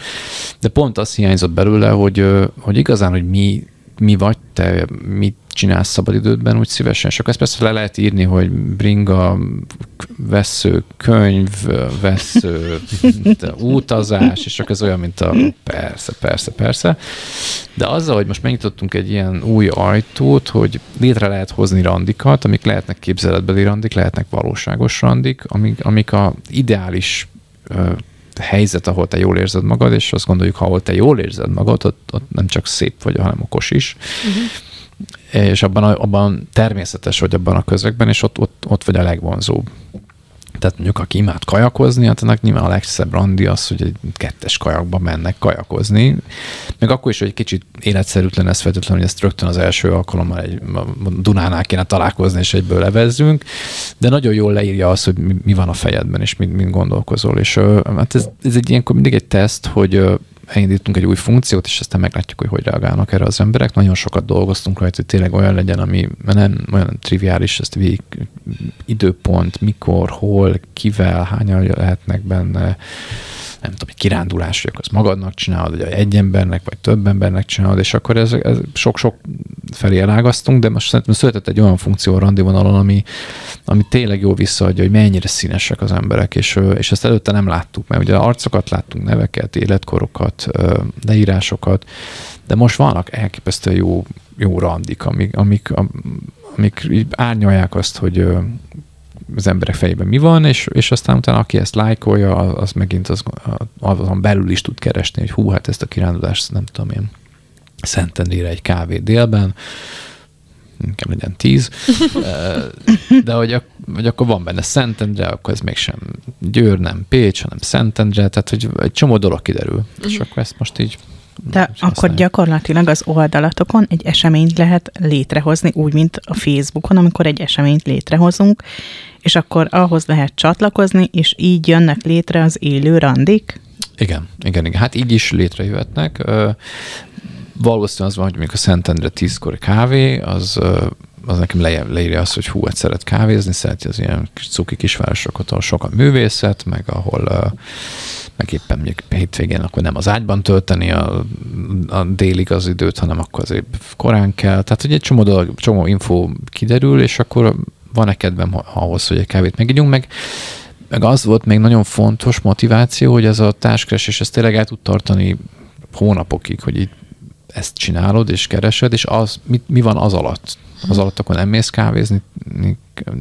[SPEAKER 4] de pont az hiányzott belőle, hogy, hogy igazán, hogy mi mi vagy, te mit csinálsz szabadidődben úgy szívesen, és akkor ezt persze le lehet írni, hogy bringa, vesző, könyv, vesző, utazás, és csak ez olyan, mint a persze, persze, persze. De azzal, hogy most megnyitottunk egy ilyen új ajtót, hogy létre lehet hozni randikat, amik lehetnek képzeletbeli randik, lehetnek valóságos randik, amik, amik a ideális helyzet, ahol te jól érzed magad, és azt gondoljuk, ha ahol te jól érzed magad, ott, ott nem csak szép vagy, hanem okos is. Uh-huh. És abban, abban természetes vagy abban a közegben, és ott, ott, ott vagy a legvonzóbb. Tehát mondjuk, aki imád kajakozni, hát ennek nyilván a legszebb randi az, hogy egy kettes kajakba mennek kajakozni. Meg akkor is, hogy egy kicsit életszerűtlen ez feltétlenül, hogy ezt rögtön az első alkalommal egy Dunánál kéne találkozni, és egyből levezzünk. De nagyon jól leírja azt, hogy mi, mi van a fejedben, és mit, mit gondolkozol. És hát ez, ez egy ilyenkor mindig egy teszt, hogy elindítunk egy új funkciót, és aztán meglátjuk, hogy hogy reagálnak erre az emberek. Nagyon sokat dolgoztunk rajta, hogy tényleg olyan legyen, ami nem olyan triviális, ezt végig időpont, mikor, hol, kivel, hányan lehetnek benne, nem tudom, egy kirándulás, hogy akkor azt magadnak csinálod, vagy egy embernek, vagy több embernek csinálod, és akkor ez, ez sok-sok felé elágaztunk, de most szerintem született egy olyan funkció a randivonalon, ami, ami tényleg jó visszaadja, hogy mennyire színesek az emberek, és, és ezt előtte nem láttuk, mert ugye arcokat láttunk, neveket, életkorokat, leírásokat, de most vannak elképesztően jó, jó randik, amik, amik, amik árnyalják azt, hogy az emberek fejében mi van, és, és aztán utána aki ezt lájkolja, az megint az, azon belül is tud keresni, hogy hú, hát ezt a kirándulást nem tudom én Szentendére egy kávé délben, inkább legyen tíz, de hogy, hogy akkor van benne Szentendre, akkor ez mégsem Győr, nem Pécs, hanem Szentendre, tehát hogy egy csomó dolog kiderül, és mhm. akkor ezt most így
[SPEAKER 2] de akkor használjuk. gyakorlatilag az oldalatokon egy eseményt lehet létrehozni, úgy, mint a Facebookon, amikor egy eseményt létrehozunk, és akkor ahhoz lehet csatlakozni, és így jönnek létre az élő randik?
[SPEAKER 4] Igen, igen, igen. Hát így is létrejöhetnek. Valószínűleg az van, hogy mondjuk a Szentendre tízkor kávé, az az nekem le, leírja azt, hogy hú, hát szeret kávézni, szereti az ilyen kis cuki kisvárosokat, ahol sok a művészet, meg ahol uh, meg éppen mondjuk hétvégén akkor nem az ágyban tölteni a, a délig az időt, hanem akkor azért korán kell. Tehát, hogy egy csomó, dolog, csomó info kiderül, és akkor van-e kedvem ahhoz, hogy egy kávét megígyunk, meg meg az volt még nagyon fontos motiváció, hogy ez a társkeresés ezt tényleg el tud tartani hónapokig, hogy így ezt csinálod és keresed, és az, mi, mi van az alatt? Az alatt akkor nem mész kávézni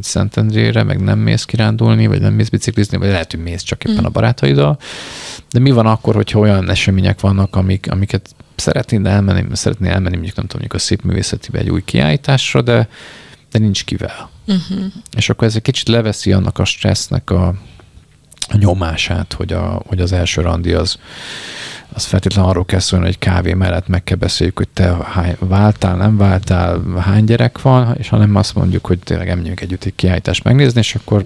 [SPEAKER 4] Szentendrére, meg nem mész kirándulni, vagy nem mész biciklizni, vagy lehet, hogy mész csak éppen a barátaiddal. De mi van akkor, hogyha olyan események vannak, amik, amiket szeretnél elmenni, szeretnél elmenni, mondjuk nem tudom, mondjuk a szép művészetibe egy új kiállításra, de, de nincs kivel. Uh-huh. És akkor ez egy kicsit leveszi annak a stressznek a, a nyomását, hogy, a, hogy az első randi az, az feltétlenül arról kell szólni, hogy kávé mellett meg kell beszéljük, hogy te hány, váltál, nem váltál, hány gyerek van, és hanem azt mondjuk, hogy tényleg emlőjünk együtt egy kiállítást megnézni, és akkor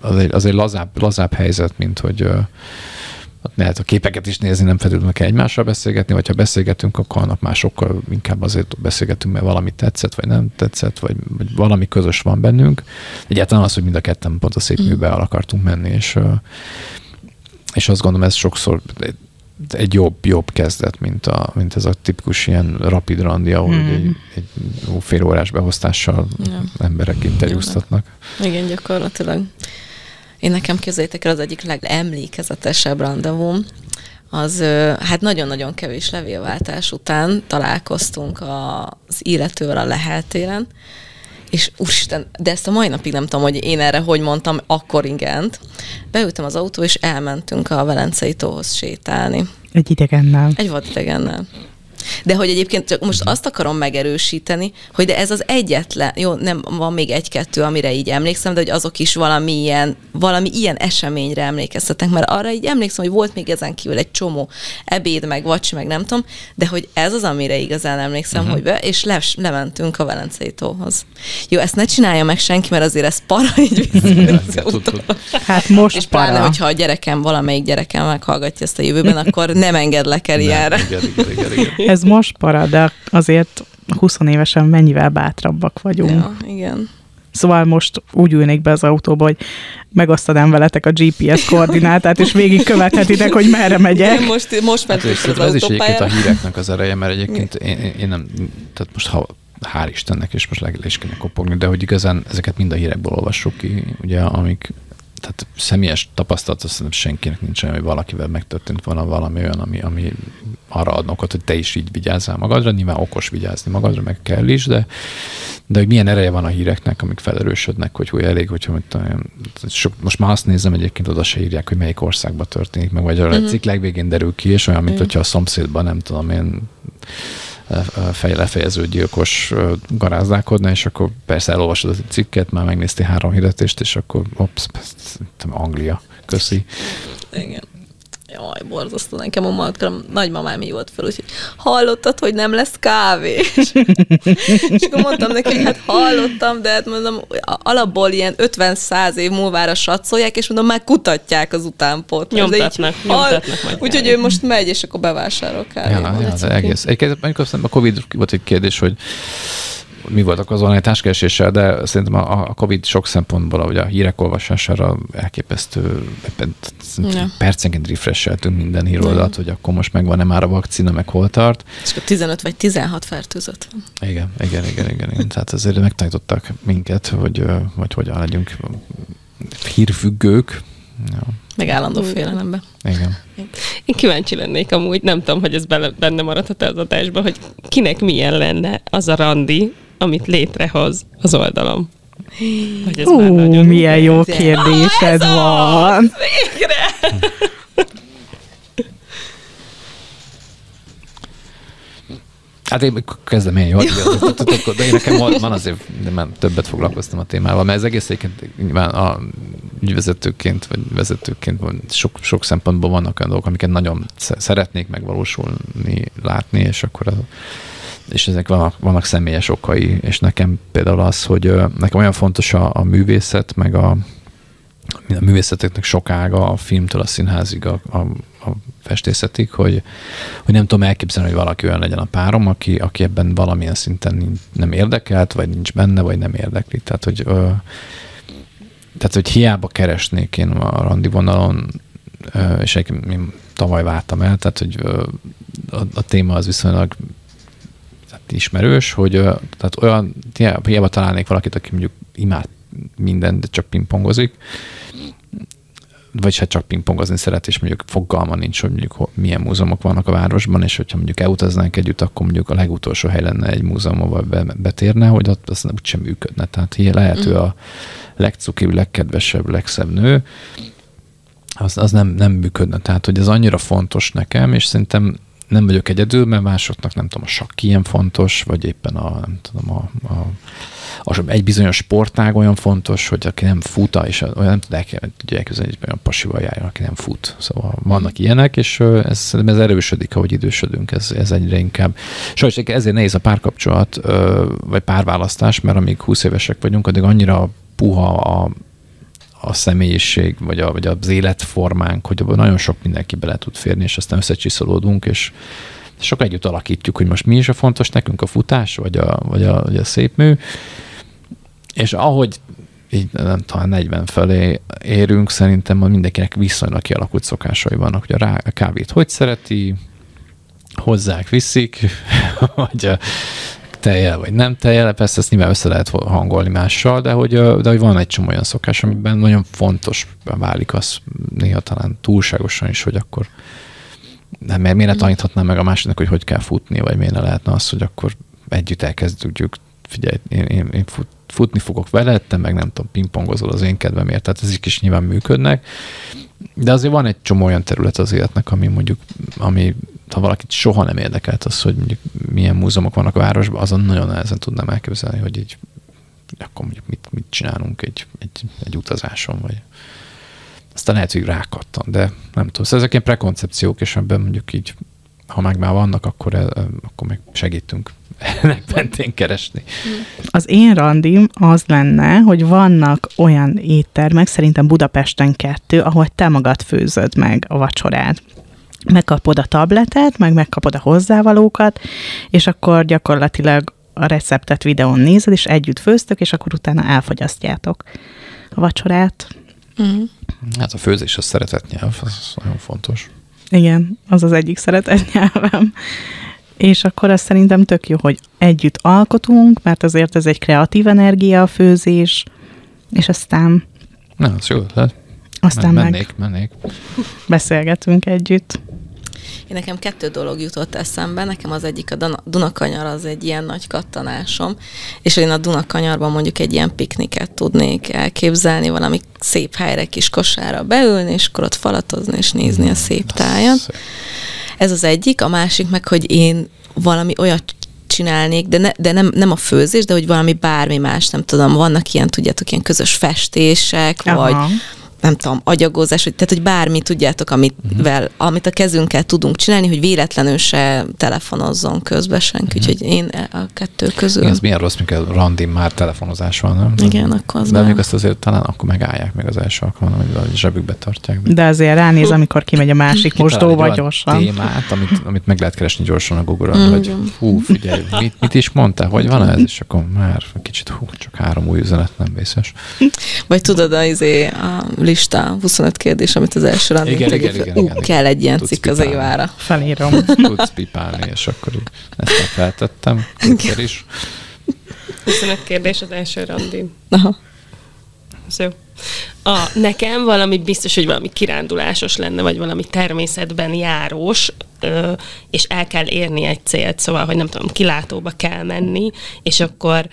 [SPEAKER 4] az egy, az egy lazább, lazább helyzet, mint hogy lehet a képeket is nézni, nem feltétlenül kell egymással beszélgetni, vagy ha beszélgetünk, akkor annak már sokkal inkább azért beszélgetünk, mert valami tetszett, vagy nem tetszett, vagy, vagy valami közös van bennünk. Egyáltalán az, hogy mind a ketten pont a szép mm. műbe el akartunk menni, és, és azt gondolom, ez sokszor egy jobb, jobb kezdet, mint, a, mint ez a tipikus ilyen rapid randi, ahol hmm. egy, egy fél órás beosztással ja. emberek interjúztatnak.
[SPEAKER 3] Igen, gyakorlatilag. Én nekem képzeljétek el az egyik legemlékezetesebb randevum, az hát nagyon-nagyon kevés levélváltás után találkoztunk az illetővel a leheltéren, és úristen, de ezt a mai napig nem tudom, hogy én erre hogy mondtam akkor igent. Beültem az autó, és elmentünk a Velencei tóhoz sétálni.
[SPEAKER 2] Egy idegennel.
[SPEAKER 3] Egy vadidegennel. De hogy egyébként csak most azt akarom megerősíteni, hogy de ez az egyetlen, jó, nem van még egy-kettő, amire így emlékszem, de hogy azok is valami ilyen, valami ilyen eseményre emlékeztetnek, mert arra így emlékszem, hogy volt még ezen kívül egy csomó ebéd, meg vacsi, meg nem tudom, de hogy ez az, amire igazán emlékszem, uh-huh. hogy be, és le, lementünk a Velencei tóhoz. Jó, ezt ne csinálja meg senki, mert azért ez para így [laughs]
[SPEAKER 2] Hát most
[SPEAKER 3] És pláne, para. hogyha a gyerekem, valamelyik gyerekem meghallgatja ezt a jövőben, [laughs] akkor nem engedlek el ilyenre. Igen, igen,
[SPEAKER 2] igen, igen ez most para, de azért 20 évesen mennyivel bátrabbak vagyunk.
[SPEAKER 3] Ja, igen.
[SPEAKER 2] Szóval most úgy ülnék be az autóba, hogy megosztanám veletek a GPS koordinátát, és végig követhetitek, hogy merre megyek.
[SPEAKER 3] Én most, most
[SPEAKER 4] Hát,
[SPEAKER 3] mentünk
[SPEAKER 4] és
[SPEAKER 3] az
[SPEAKER 4] ez is egyébként a híreknek az ereje, mert egyébként én, én, én nem, tehát most ha hál' Istennek, és most le is kéne kopogni, de hogy igazán ezeket mind a hírekből olvassuk ki, ugye, amik tehát személyes tapasztalat, azt szerintem senkinek nincs olyan, hogy valakivel megtörtént volna valami olyan, ami, ami arra ad okot, hogy te is így vigyázzál magadra. Nyilván okos vigyázni magadra, meg kell is, de, de hogy milyen ereje van a híreknek, amik felerősödnek, hogy, hogy elég, hogyha sok, most már azt nézem, egyébként oda se írják, hogy melyik országban történik meg, vagy a
[SPEAKER 3] Mhm.
[SPEAKER 4] cikk legvégén derül ki, és olyan, mint
[SPEAKER 3] Igen.
[SPEAKER 4] hogyha a szomszédban, nem tudom én, lefejező gyilkos garázdálkodna, és akkor persze elolvasod a cikket, már megnéztél három hirdetést, és akkor ops, Anglia, köszi.
[SPEAKER 3] Igen. Jaj, borzasztó, nekem a matkaram nagymamám hívott fel, úgyhogy hallottad, hogy nem lesz kávé? [laughs] és, akkor mondtam neki, hogy hát hallottam, de hát mondom, alapból ilyen 50-100 év múlvára satszolják, és mondom, már kutatják az utánpót.
[SPEAKER 7] Nyomtatnak, nyomtatnak majd
[SPEAKER 3] Úgyhogy ő most megy, és akkor bevásárol kávét.
[SPEAKER 4] Ja, ja, de egész. Egyébként mondjuk a Covid volt egy kérdés, hogy mi voltak az online társkereséssel, de szerintem a, a Covid sok szempontból, ugye a hírek olvasására elképesztő,
[SPEAKER 3] Ja.
[SPEAKER 4] percenként refresheltünk minden híroldalt, hogy akkor most megvan-e már a vakcina, meg hol tart.
[SPEAKER 3] És akkor 15 vagy 16 fertőzött.
[SPEAKER 4] Igen, igen, igen, igen, igen. Tehát azért megtanítottak minket, hogy, hogy hogyan legyünk hírfüggők. Ja,
[SPEAKER 3] Meg állandó félelembe.
[SPEAKER 4] igen.
[SPEAKER 7] Én kíváncsi lennék amúgy, nem tudom, hogy ez benne maradhat az adásban, hogy kinek milyen lenne az a randi, amit létrehoz az oldalom. Hogy ez már
[SPEAKER 2] Ú,
[SPEAKER 7] nagyon...
[SPEAKER 2] milyen jó kérdésed
[SPEAKER 7] Ez az!
[SPEAKER 2] van.
[SPEAKER 7] Végre!
[SPEAKER 4] Hát én kezdem én, jó? Tudok, De én nekem van azért, de már többet foglalkoztam a témával, mert ez egész egyébként nyilván a ügyvezetőként, vagy vezetőként sok, sok szempontból vannak olyan dolgok, amiket nagyon sze- szeretnék megvalósulni, látni, és akkor a, és ezek vannak, vannak személyes okai, és nekem például az, hogy nekem olyan fontos a, a művészet, meg a, a művészeteknek sok ága, a filmtől a színházig, a, a, a festészetig, hogy, hogy nem tudom elképzelni, hogy valaki olyan legyen a párom, aki, aki ebben valamilyen szinten nem érdekelt, vagy nincs benne, vagy nem érdekli. Tehát, hogy, ö, tehát, hogy hiába keresnék én a randi vonalon, ö, és én tavaly váltam el, tehát, hogy ö, a, a téma az viszonylag ismerős, hogy tehát olyan, hiába, találnék valakit, aki mondjuk imád mindent, de csak pingpongozik, vagy hát csak pingpongozni szeret, és mondjuk fogalma nincs, hogy mondjuk milyen múzeumok vannak a városban, és hogyha mondjuk elutaznánk együtt, akkor mondjuk a legutolsó hely lenne egy múzeum, ahol be, betérne, hogy ott az úgysem működne. Tehát hi- lehet ő a legcukibb, legkedvesebb, legszebb nő, az, az nem, nem működne. Tehát, hogy ez annyira fontos nekem, és szerintem nem vagyok egyedül, mert másoknak nem tudom, a sakk ilyen fontos, vagy éppen a, nem tudom, a, a, a, egy bizonyos sportág olyan fontos, hogy aki nem fut, és olyan nem tud el, tudja elképzelni, hogy olyan pasival járjon, aki nem fut. Szóval vannak ilyenek, és ez, szerintem ez erősödik, ahogy idősödünk, ez, ez egyre inkább. Sajnos ezért nehéz a párkapcsolat, vagy párválasztás, mert amíg 20 évesek vagyunk, addig annyira puha a, a személyiség, vagy, a, vagy az életformánk, hogy abban nagyon sok mindenki bele tud férni, és aztán összecsiszolódunk, és sok együtt alakítjuk, hogy most mi is a fontos nekünk, a futás, vagy a, vagy a, vagy a szép mű. És ahogy így nem talán 40 felé érünk, szerintem mindenkinek viszonylag kialakult szokásai vannak, hogy a, rá, a kávét hogy szereti, hozzák, viszik, [laughs] vagy a tejjel, vagy nem tejjel, persze ezt nyilván össze lehet hangolni mással, de hogy, de hogy van egy csomó olyan szokás, amiben nagyon fontos válik az néha talán túlságosan is, hogy akkor nem, mert miért ne taníthatnám meg a másiknak, hogy hogy kell futni, vagy miért ne lehetne az, hogy akkor együtt elkezdjük, figyelj, én, én, én fut, futni fogok veled, te meg nem tudom, pingpongozol az én kedvemért, tehát ezek is nyilván működnek, de azért van egy csomó olyan terület az életnek, ami mondjuk, ami ha valakit soha nem érdekelt az, hogy mondjuk milyen múzeumok vannak a városban, azon nagyon nehezen tudnám elképzelni, hogy így akkor mondjuk mit, mit csinálunk egy, egy, egy utazáson, vagy aztán lehet, hogy rákattan, de nem tudom. Szóval ezek ilyen prekoncepciók, és ebben mondjuk így, ha meg már vannak, akkor, eh, akkor meg segítünk [laughs] ennek mentén keresni.
[SPEAKER 2] Az én randim az lenne, hogy vannak olyan éttermek, szerintem Budapesten kettő, ahol te magad főzöd meg a vacsorát. Megkapod a tabletet, meg megkapod a hozzávalókat, és akkor gyakorlatilag a receptet videón nézed, és együtt főztök, és akkor utána elfogyasztjátok a vacsorát.
[SPEAKER 3] Mm.
[SPEAKER 4] Hát a főzés, a szeretett nyelv, az nagyon fontos.
[SPEAKER 2] Igen, az az egyik szeretett nyelvem. És akkor azt szerintem tök jó, hogy együtt alkotunk, mert azért ez egy kreatív energia a főzés, és aztán...
[SPEAKER 4] Na, az jó ötlet.
[SPEAKER 2] Aztán
[SPEAKER 4] mennék,
[SPEAKER 2] meg
[SPEAKER 4] mennék.
[SPEAKER 2] beszélgetünk együtt.
[SPEAKER 3] Én nekem kettő dolog jutott eszembe. Nekem az egyik a Dunakanyar az egy ilyen nagy kattanásom, és én a Dunakanyarban mondjuk egy ilyen pikniket tudnék elképzelni, valami szép helyre, kis kosára beülni, és akkor ott falatozni és nézni a szép tájat. Ez az egyik, a másik meg, hogy én valami olyat csinálnék, de, ne, de nem, nem a főzés, de hogy valami bármi más, nem tudom, vannak ilyen, tudjátok, ilyen közös festések,
[SPEAKER 2] Aha.
[SPEAKER 3] vagy nem tudom, agyagozás, hogy, tehát hogy bármi, tudjátok, amit, uh-huh. amit a kezünkkel tudunk csinálni, hogy véletlenül se telefonozzon közbe senki, uh-huh. úgyhogy én a kettő közül.
[SPEAKER 4] Igen, ez milyen rossz, mikor randin már telefonozás van, nem?
[SPEAKER 3] Igen, akkor az
[SPEAKER 4] De még azt azért talán akkor megállják még az első alkalommal, hogy a zsebükbe tartják.
[SPEAKER 2] De azért ránéz, amikor kimegy a másik mosdóba
[SPEAKER 4] olyan
[SPEAKER 2] gyorsan.
[SPEAKER 4] témát, amit, amit meg lehet keresni gyorsan a Google-on, hogy hú, figyelj, mit, mit is mondtál, hogy van ez, és akkor már kicsit hú, csak három új üzenet nem vészes.
[SPEAKER 3] Vagy tudod, a, izé, a lista 25 kérdés, amit az első randin
[SPEAKER 4] Igen, igen, igen,
[SPEAKER 3] Ú,
[SPEAKER 4] igen,
[SPEAKER 3] kell egy ilyen
[SPEAKER 4] Tudsz
[SPEAKER 3] cikk az
[SPEAKER 4] pipálni.
[SPEAKER 3] évára.
[SPEAKER 2] Felírom. [laughs]
[SPEAKER 4] Tudsz pipálni, és akkor így ezt már feltettem, is.
[SPEAKER 7] 25 kérdés az első randin.
[SPEAKER 3] Aha.
[SPEAKER 7] Ez jó. A, nekem valami biztos, hogy valami kirándulásos lenne, vagy valami természetben járós, ö, és el kell érni egy célt, szóval, hogy nem tudom, kilátóba kell menni, és akkor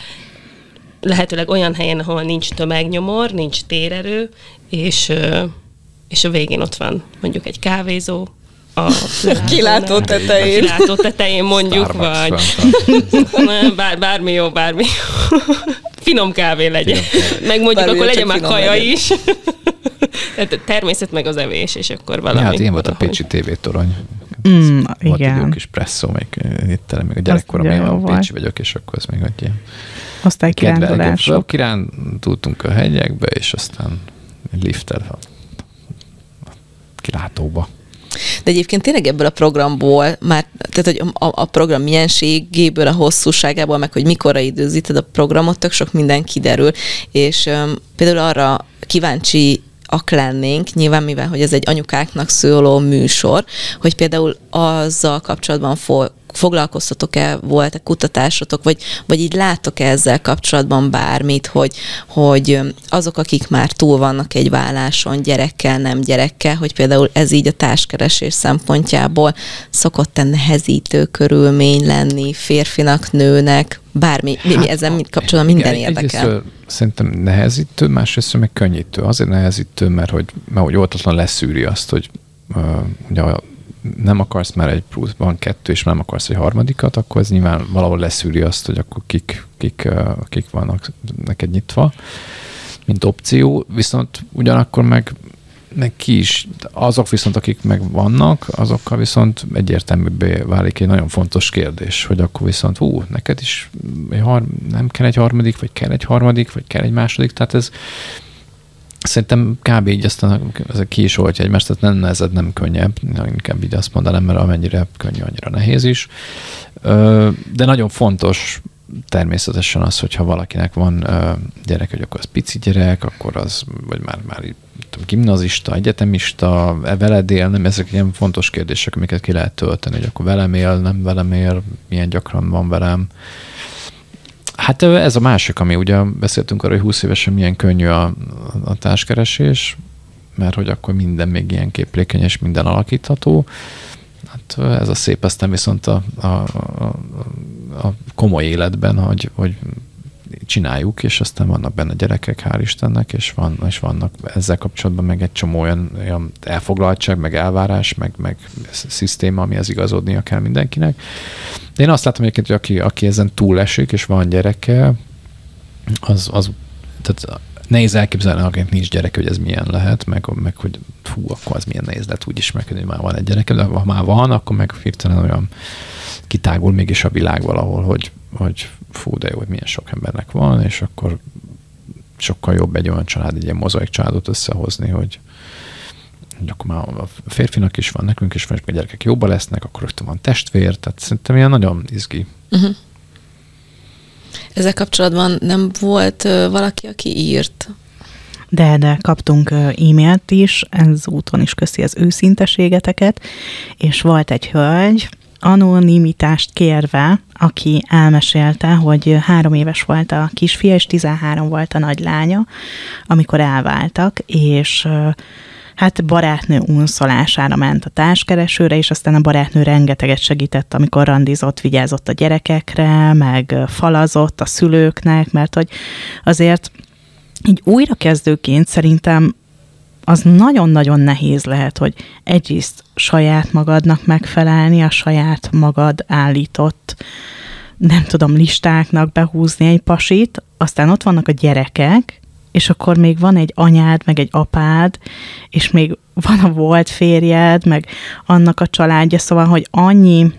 [SPEAKER 7] lehetőleg olyan helyen, ahol nincs tömegnyomor, nincs térerő, és, és a végén ott van mondjuk egy kávézó, a [laughs]
[SPEAKER 3] Kilátó tetején.
[SPEAKER 7] A kilátó tetején mondjuk,
[SPEAKER 4] Starbucks
[SPEAKER 7] vagy [laughs] bár, bármi jó, bármi jó. Finom kávé legyen.
[SPEAKER 4] Finom.
[SPEAKER 7] Meg mondjuk
[SPEAKER 3] Bármi
[SPEAKER 7] akkor legyen már kaja
[SPEAKER 3] legyen.
[SPEAKER 7] is. [laughs] Tehát a természet meg az evés, és akkor valami.
[SPEAKER 4] Ja, hát ilyen volt a. Pécsi tévétorony.
[SPEAKER 2] Mm,
[SPEAKER 4] Volt egy jó
[SPEAKER 2] igen.
[SPEAKER 4] kis presszó, még itt tele, még a gyerekkorom, én a. Pécsi vagyok, és akkor ez még egy ilyen
[SPEAKER 2] Osztálykirándulások.
[SPEAKER 4] Kirándultunk a hegyekbe, és aztán egy lifttel a kilátóba.
[SPEAKER 3] De egyébként tényleg ebből a programból, már, tehát hogy a, a program mienségéből, a hosszúságából, meg hogy mikorra időzíted a programot, tök sok minden kiderül. És um, például arra kíváncsi lennénk, nyilván mivel, hogy ez egy anyukáknak szóló műsor, hogy például azzal kapcsolatban fo- foglalkoztatok-e, volt-e kutatásotok, vagy, vagy így láttok-e ezzel kapcsolatban bármit, hogy, hogy azok, akik már túl vannak egy válláson, gyerekkel, nem gyerekkel, hogy például ez így a társkeresés szempontjából szokott-e nehezítő körülmény lenni férfinak, nőnek, bármi, mi, mi mit kapcsolatban minden
[SPEAKER 4] Igen,
[SPEAKER 3] érdekel.
[SPEAKER 4] egyrésztről Szerintem nehezítő, másrészt meg könnyítő. Azért nehezítő, mert hogy, mert hogy óvatatlan leszűri azt, hogy ugye nem akarsz már egy pluszban kettő, és nem akarsz egy harmadikat, akkor ez nyilván valahol leszűri azt, hogy akkor kik, kik, kik vannak neked nyitva, mint opció, viszont ugyanakkor meg meg ki is, azok viszont, akik meg vannak, azokkal viszont egyértelműbbé válik egy nagyon fontos kérdés, hogy akkor viszont, hú, neked is egy har- nem kell egy harmadik, vagy kell egy harmadik, vagy kell egy második, tehát ez szerintem kb. így aztán ezek ki is oltja egymást, tehát nem nehezed, nem könnyebb, inkább így azt mondanám, mert amennyire könnyű, annyira nehéz is. De nagyon fontos természetesen az, hogyha valakinek van gyerek, hogy akkor az pici gyerek, akkor az, vagy már, már tudom, gimnazista, egyetemista, e veled él, nem, ezek ilyen fontos kérdések, amiket ki lehet tölteni, hogy akkor velem él, nem velem él, milyen gyakran van velem. Hát ez a másik, ami ugye beszéltünk arról, hogy 20 évesen milyen könnyű a, a társkeresés, mert hogy akkor minden még ilyen képlékeny és minden alakítható. Hát ez a szép, aztán viszont a, a, a, a komoly életben, hogy, hogy csináljuk, és aztán vannak benne gyerekek, hál' Istennek, és, van, és vannak ezzel kapcsolatban meg egy csomó olyan, olyan elfoglaltság, meg elvárás, meg, meg szisztéma, amihez igazodnia kell mindenkinek. De én azt látom egyébként, hogy aki, aki ezen túlesik, és van gyereke, az, az tehát nehéz elképzelni, akinek nincs gyereke, hogy ez milyen lehet, meg, meg hogy fú, akkor az milyen nehéz lehet úgy ismerkedni, hogy már van egy gyereke, de ha már van, akkor meg hirtelen olyan kitágul mégis a világ valahol, hogy, hogy fú, de jó, hogy milyen sok embernek van, és akkor sokkal jobb egy olyan család, egy ilyen mozaik családot összehozni, hogy, hogy akkor már a férfinak is van, nekünk is van, és a gyerekek jobban lesznek, akkor rögtön van testvér, tehát szerintem ilyen nagyon izgi. Uh-huh.
[SPEAKER 3] Ezzel kapcsolatban nem volt ö, valaki, aki írt?
[SPEAKER 2] De, de kaptunk e-mailt is, ez úton is köszi az őszinteségeteket, és volt egy hölgy, anonimitást kérve, aki elmesélte, hogy három éves volt a kisfia, és 13 volt a nagylánya, amikor elváltak, és hát barátnő unszolására ment a társkeresőre, és aztán a barátnő rengeteget segített, amikor randizott, vigyázott a gyerekekre, meg falazott a szülőknek, mert hogy azért így újrakezdőként szerintem az nagyon-nagyon nehéz lehet, hogy egyrészt saját magadnak megfelelni, a saját magad állított, nem tudom, listáknak behúzni egy pasit, aztán ott vannak a gyerekek, és akkor még van egy anyád, meg egy apád, és még van a volt férjed, meg annak a családja, szóval, hogy annyi,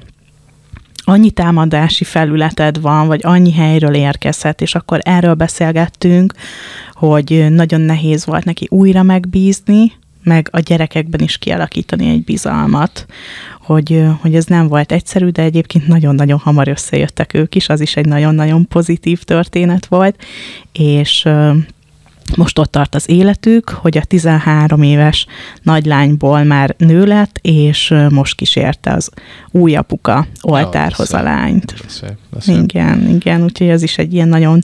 [SPEAKER 2] annyi támadási felületed van, vagy annyi helyről érkezhet, és akkor erről beszélgettünk, hogy nagyon nehéz volt neki újra megbízni, meg a gyerekekben is kialakítani egy bizalmat, hogy, hogy ez nem volt egyszerű, de egyébként nagyon-nagyon hamar összejöttek ők is, az is egy nagyon-nagyon pozitív történet volt, és most ott tart az életük, hogy a 13 éves nagylányból már nő lett, és most kísérte az új apuka oltárhoz ja, a lányt.
[SPEAKER 4] Szép, szép.
[SPEAKER 2] Igen, igen, úgyhogy ez is egy ilyen nagyon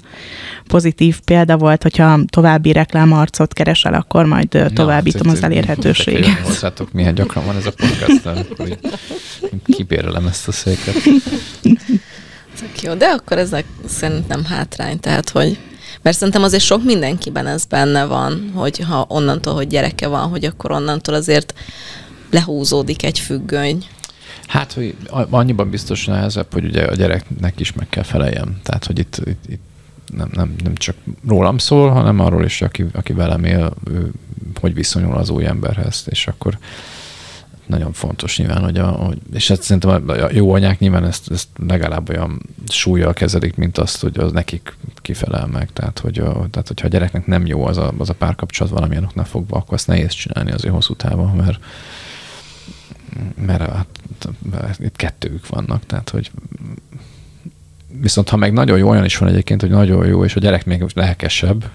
[SPEAKER 2] pozitív példa volt, hogyha további reklámarcot keresel, akkor majd továbbítom ja, az elérhetőséget.
[SPEAKER 4] Hozzátok, milyen gyakran van ez a podcast, kibérelem ezt a széket.
[SPEAKER 3] Jó, de akkor ezek szerintem hátrány, tehát hogy mert szerintem azért sok mindenkiben ez benne van, hogy ha onnantól, hogy gyereke van, hogy akkor onnantól azért lehúzódik egy függöny.
[SPEAKER 4] Hát, hogy annyiban biztos nehezebb, hogy ugye a gyereknek is meg kell feleljem. Tehát, hogy itt, itt, itt nem, nem, nem csak rólam szól, hanem arról is, aki, aki velem él, ő, hogy viszonyul az új emberhez, és akkor nagyon fontos nyilván, hogy, a, hogy és hát szerintem a jó anyák nyilván ezt, ezt legalább olyan súlyjal kezelik, mint azt, hogy az nekik kifelel meg. Tehát, hogy a, tehát hogyha a gyereknek nem jó az a, az a párkapcsolat valamilyen oknál fogva, akkor azt nehéz csinálni azért hosszú távon, mert mert, hát, itt kettők vannak, tehát hogy viszont ha meg nagyon jó, olyan is van egyébként, hogy nagyon jó, és a gyerek még lelkesebb,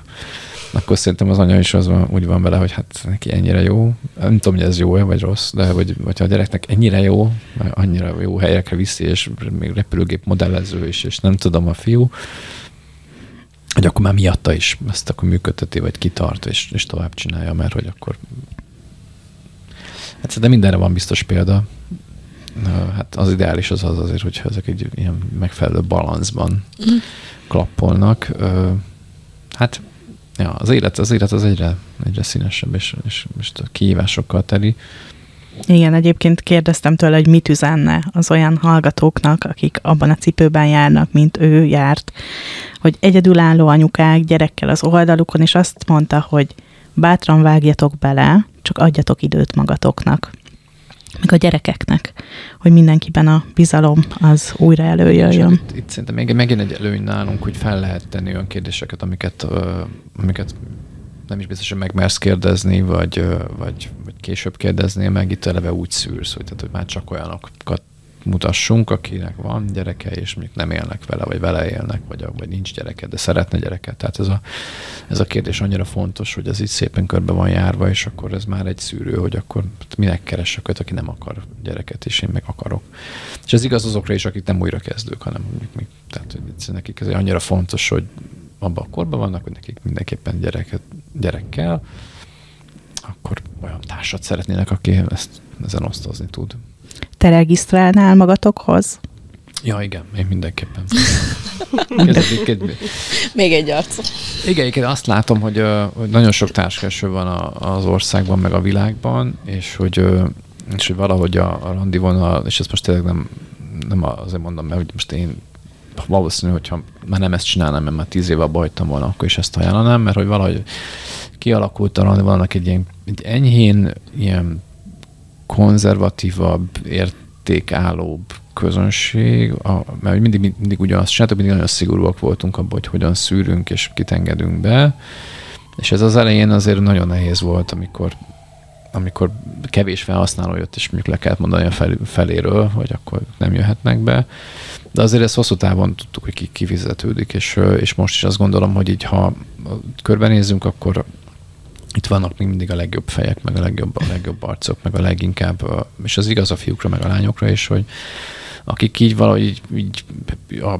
[SPEAKER 4] akkor szerintem az anya is az van, úgy van vele, hogy hát neki ennyire jó. Nem tudom, hogy ez jó-e vagy rossz, de hogy, hogyha a gyereknek ennyire jó, annyira jó helyekre viszi, és még repülőgép modellező is, és nem tudom, a fiú, hogy akkor már miatta is ezt akkor működteti, vagy kitart, és, és tovább csinálja, mert hogy akkor Hát de mindenre van biztos példa. Hát az ideális az az azért, hogyha ezek egy ilyen megfelelő balanszban mm. klappolnak. Hát ja, az élet, az élet az egyre, egyre színesebb, és, és, és kihívásokkal teli.
[SPEAKER 2] Igen, egyébként kérdeztem tőle, hogy mit üzenne az olyan hallgatóknak, akik abban a cipőben járnak, mint ő járt, hogy egyedülálló anyukák gyerekkel az oldalukon, és azt mondta, hogy bátran vágjatok bele, csak adjatok időt magatoknak meg a gyerekeknek, hogy mindenkiben a bizalom az újra előjöjjön.
[SPEAKER 4] Itt, itt szerintem még megint egy előny nálunk, hogy fel lehet tenni olyan kérdéseket, amiket, uh, amiket nem is biztos, hogy megmersz kérdezni, vagy, vagy, vagy később kérdeznél meg, itt eleve úgy szűrsz, hogy, tehát, hogy már csak olyanokat mutassunk, akinek van gyereke, és még nem élnek vele, vagy vele élnek, vagy, vagy nincs gyereke, de szeretne gyereket. Tehát ez a, ez a kérdés annyira fontos, hogy ez így szépen körbe van járva, és akkor ez már egy szűrő, hogy akkor minek keresek őt, aki nem akar gyereket, és én meg akarok. És ez igaz azokra is, akik nem újra kezdők, hanem mondjuk még, tehát hogy nekik ez annyira fontos, hogy abban a korban vannak, hogy nekik mindenképpen gyereket, gyerekkel, akkor olyan társat szeretnének, aki ezt ezen osztozni tud.
[SPEAKER 2] Te regisztrálnál magatokhoz?
[SPEAKER 4] Ja, igen, én mindenképpen. [laughs]
[SPEAKER 3] Még egy arc.
[SPEAKER 4] Igen, igen, azt látom, hogy, hogy nagyon sok társkereső van az országban, meg a világban, és hogy, és hogy valahogy a, a randi vonal, és ezt most tényleg nem, nem azért mondom, mert hogy most én valószínű, hogyha már nem ezt csinálnám, mert már tíz éve abba volna, akkor is ezt ajánlanám, mert hogy valahogy kialakult a randi vonalnak egy ilyen egy enyhén ilyen konzervatívabb, értékállóbb közönség, a, mert mindig, mindig ugyanazt csináltuk, mindig nagyon szigorúak voltunk abban, hogy hogyan szűrünk és kitengedünk be, és ez az elején azért nagyon nehéz volt, amikor amikor kevés felhasználó jött, és mondjuk le kellett mondani a fel, feléről, hogy akkor nem jöhetnek be. De azért ezt hosszú távon tudtuk, hogy ki kifizetődik, és, és most is azt gondolom, hogy így ha körbenézzünk, akkor itt vannak még mindig a legjobb fejek, meg a legjobb, a legjobb arcok, meg a leginkább, és az igaz a fiúkra, meg a lányokra is, hogy akik így valahogy így, így a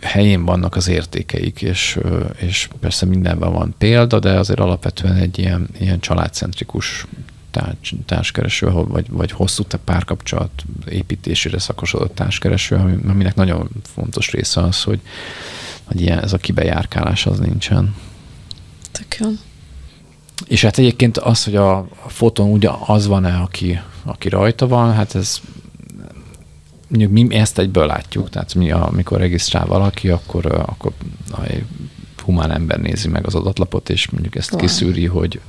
[SPEAKER 4] helyén vannak az értékeik, és, és persze mindenben van példa, de azért alapvetően egy ilyen, ilyen családcentrikus társ, társkereső, vagy, vagy hosszú párkapcsolat építésére szakosodott társkereső, aminek nagyon fontos része az, hogy, hogy ilyen, ez a kibejárkálás az nincsen.
[SPEAKER 3] Tök jó.
[SPEAKER 4] És hát egyébként az, hogy a, a fotón ugye az van-e, aki, aki rajta van, hát ez mondjuk mi ezt egyből látjuk, tehát mi, amikor regisztrál valaki, akkor, akkor egy humán ember nézi meg az adatlapot, és mondjuk ezt wow. kiszűri, hogy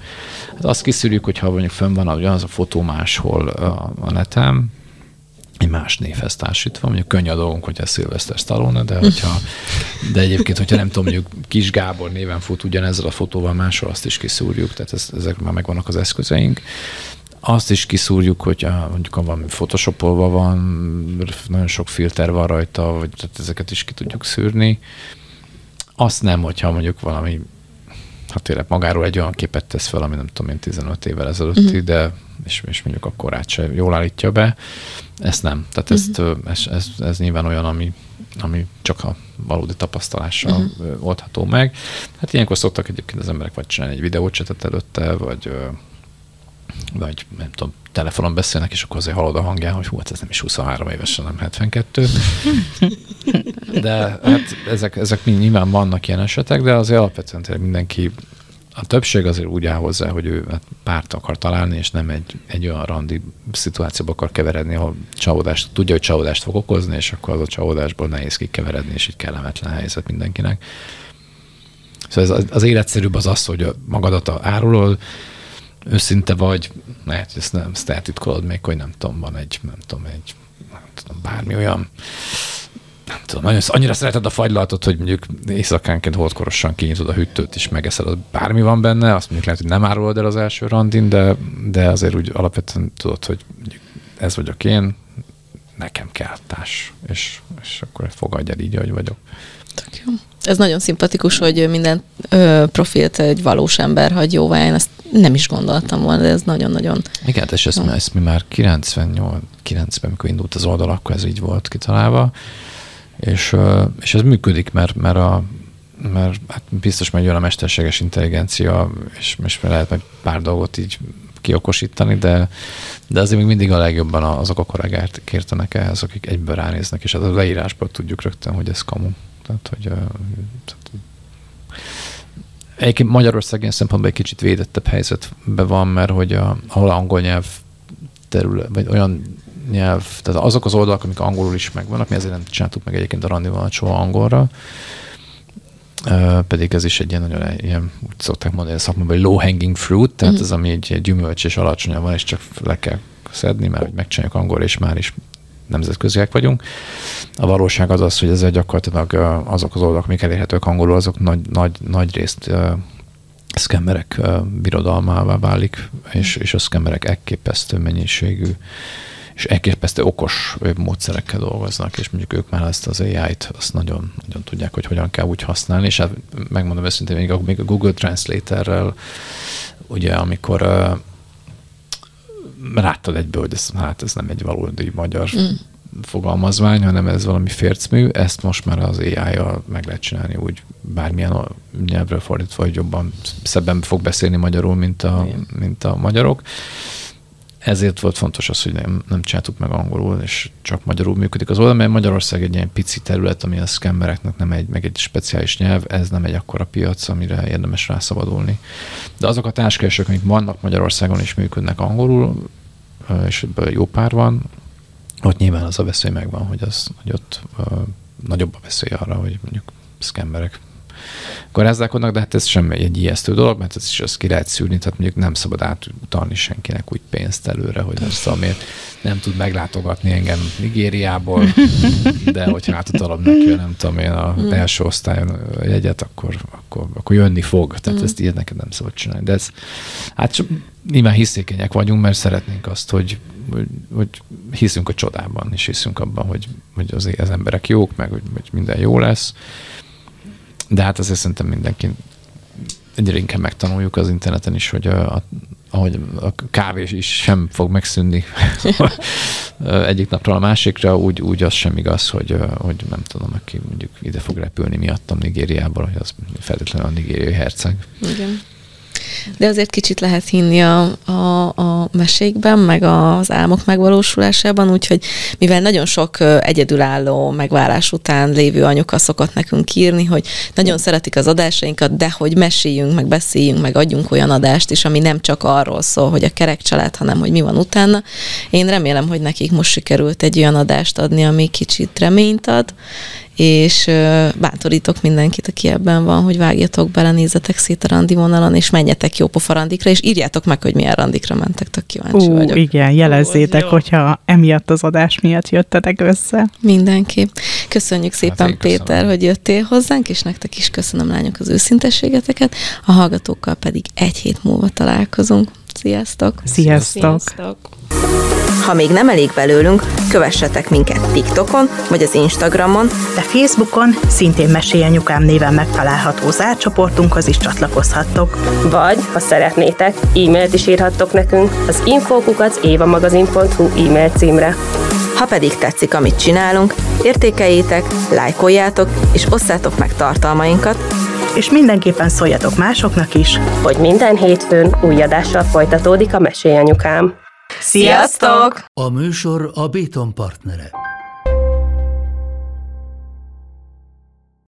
[SPEAKER 4] hát azt kiszűrjük, hogyha mondjuk fönn van az a fotó máshol a, a netem, egy más névhez társítva, mondjuk könnyű a dolgunk, hogyha Szilveszter Stallone, de, hogyha, de egyébként, hogyha nem tudom, mondjuk Kis Gábor néven fut ugyanezzel a fotóval máshol, azt is kiszúrjuk, tehát ez, ezek már megvannak az eszközeink. Azt is kiszúrjuk, hogy mondjuk van photoshopolva van, nagyon sok filter van rajta, vagy tehát ezeket is ki tudjuk szűrni. Azt nem, hogyha mondjuk valami hát tényleg magáról egy olyan képet tesz fel, ami nem tudom én 15 évvel ezelőtti, uh-huh. de és, és mondjuk a korát se jól állítja be. Ezt nem. Tehát uh-huh. ezt, ez, ez, ez nyilván olyan, ami, ami csak a valódi tapasztalással uh-huh. oldható meg. Hát ilyenkor szoktak egyébként az emberek vagy csinálni egy videócsetet előtte, vagy vagy nem tudom, telefonon beszélnek, és akkor azért hallod a hangján, hogy hú, hát ez nem is 23 éves, hanem 72. De hát ezek, ezek mind nyilván vannak ilyen esetek, de azért alapvetően tényleg mindenki, a többség azért úgy áll hozzá, hogy ő hát párt akar találni, és nem egy, egy olyan randi szituációba akar keveredni, ahol csalódást, tudja, hogy csalódást fog okozni, és akkor az a csalódásból nehéz kikeveredni, és így kellemetlen helyzet mindenkinek. Szóval ez az, az életszerűbb az az, hogy magadat árulod, őszinte vagy, lehet, hogy ezt nem ezt eltitkolod még, hogy nem tudom, van egy, nem tudom, egy, nem tudom, bármi olyan, nem tudom, nagyon, annyira szereted a fagylaltot, hogy mondjuk éjszakánként holdkorosan kinyitod a hűtőt, és megeszed, hogy bármi van benne, azt mondjuk lehet, hogy nem árulod el az első randin, de, de azért úgy alapvetően tudod, hogy ez vagyok én, nekem kell társ, és, és akkor fogadjad így, ahogy vagyok.
[SPEAKER 3] Tök jó. Ez nagyon szimpatikus, hogy minden ö, profilt egy valós ember hagy jóvá. Én ezt nem is gondoltam volna, de ez nagyon-nagyon...
[SPEAKER 4] Igen, és ezt, ezt mi már 98, 90 amikor indult az oldal, akkor ez így volt kitalálva, és, és ez működik, mert, mert a, mert hát biztos jön a mesterséges intelligencia, és most lehet meg pár dolgot így kiokosítani, de, de azért még mindig a legjobban azok a kollégák kértenek ehhez, akik egyből ránéznek, és hát a leírásból tudjuk rögtön, hogy ez kamu. Tehát, hogy tehát, Egyébként Magyarország ilyen szempontból egy kicsit védettebb helyzetben van, mert hogy a, ahol angol nyelv terület, vagy olyan nyelv, tehát azok az oldalak, amik angolul is megvannak, mi ezért nem csináltuk meg egyébként a randival soha angolra, Uh, pedig ez is egy ilyen nagyon ilyen, úgy szokták mondani a szakmában, low hanging fruit, tehát mm. ez ami egy, egy gyümölcs és alacsonyan van, és csak le kell szedni, mert hogy megcsináljuk angol, és már is nemzetköziek vagyunk. A valóság az az, hogy ezzel gyakorlatilag azok az oldalak, amik elérhetők angolul, azok nagy, nagy, nagy részt szkemmerek birodalmává válik, és, és a szkemmerek elképesztő mennyiségű és elképesztő okos módszerekkel dolgoznak, és mondjuk ők már ezt az AI-t azt nagyon, nagyon tudják, hogy hogyan kell úgy használni, és hát megmondom őszintén, még a, még a Google Translatorrel, ugye amikor láttad egyből, hogy ez, hát ez nem egy valódi magyar mm. Fogalmazvány, hanem ez valami fércmű, ezt most már az AI-jal meg lehet csinálni úgy bármilyen nyelvről fordítva, hogy jobban szebben fog beszélni magyarul, mint a, mint a magyarok. Ezért volt fontos az, hogy nem, nem csináltuk meg angolul, és csak magyarul működik az oldal, mert Magyarország egy ilyen pici terület, ami a scammereknek nem egy, meg egy speciális nyelv, ez nem egy akkora piac, amire érdemes rászabadulni. De azok a társkeresők, amik vannak Magyarországon is működnek angolul, és ebből jó pár van, ott nyilván az a veszély megvan, hogy, az, hogy ott uh, nagyobb a veszély arra, hogy mondjuk scammerek garázdálkodnak, de hát ez sem egy ijesztő dolog, mert ez is azt ki lehet szűrni, tehát mondjuk nem szabad átutalni senkinek úgy pénzt előre, hogy ezt amiért nem tud meglátogatni engem Nigériából, de hogyha átutalom neki, nem tudom én, a mm. első osztályon jegyet, akkor, akkor, akkor jönni fog. Tehát mm. ezt ilyet neked nem szabad csinálni. De ez, hát nyilván hiszékenyek vagyunk, mert szeretnénk azt, hogy, hogy, hogy hiszünk a csodában, és hiszünk abban, hogy, hogy az, az emberek jók, meg hogy, hogy minden jó lesz. De hát azért szerintem mindenki egyre inkább megtanuljuk az interneten is, hogy a, a, ahogy a kávé is sem fog megszűnni [laughs] egyik napról a másikra, úgy, úgy az sem igaz, hogy, hogy nem tudom, aki mondjuk ide fog repülni miattam Nigériából, hogy az feltétlenül a nigériai herceg.
[SPEAKER 3] Igen. De azért kicsit lehet hinni a, a, a mesékben, meg az álmok megvalósulásában, úgyhogy mivel nagyon sok egyedülálló megválás után lévő anyuka szokott nekünk írni, hogy nagyon szeretik az adásainkat, de hogy meséljünk, meg beszéljünk, meg adjunk olyan adást is, ami nem csak arról szól, hogy a kerek család, hanem hogy mi van utána. Én remélem, hogy nekik most sikerült egy olyan adást adni, ami kicsit reményt ad, és bátorítok mindenkit, aki ebben van, hogy vágjatok bele, nézzetek szét a randi vonalon, és menjetek jó pofa randikra, és írjátok meg, hogy milyen randikra mentek, tök kíváncsi
[SPEAKER 2] Ú,
[SPEAKER 3] vagyok.
[SPEAKER 2] igen, jelezzétek, Ó, hogyha emiatt az adás miatt jöttetek össze.
[SPEAKER 3] Mindenképp. Köszönjük szépen, hát Péter, köszönöm. hogy jöttél hozzánk, és nektek is köszönöm, lányok, az őszintességeteket. A hallgatókkal pedig egy hét múlva találkozunk. Sziasztok!
[SPEAKER 2] Sziasztok! Sziasztok.
[SPEAKER 6] Ha még nem elég belőlünk, kövessetek minket TikTokon vagy az Instagramon,
[SPEAKER 8] de Facebookon szintén Mesélyanyukám néven megtalálható zárcsoportunkhoz is csatlakozhattok.
[SPEAKER 5] Vagy, ha szeretnétek, e-mailt is írhattok nekünk az infókukat évamagazin.hu e-mail címre.
[SPEAKER 6] Ha pedig tetszik, amit csinálunk, értékeljétek, lájkoljátok és osszátok meg tartalmainkat,
[SPEAKER 8] és mindenképpen szóljatok másoknak is,
[SPEAKER 5] hogy minden hétfőn új adással folytatódik a Mesélyanyukám.
[SPEAKER 6] Sziasztok!
[SPEAKER 1] A műsor a Béton partnere.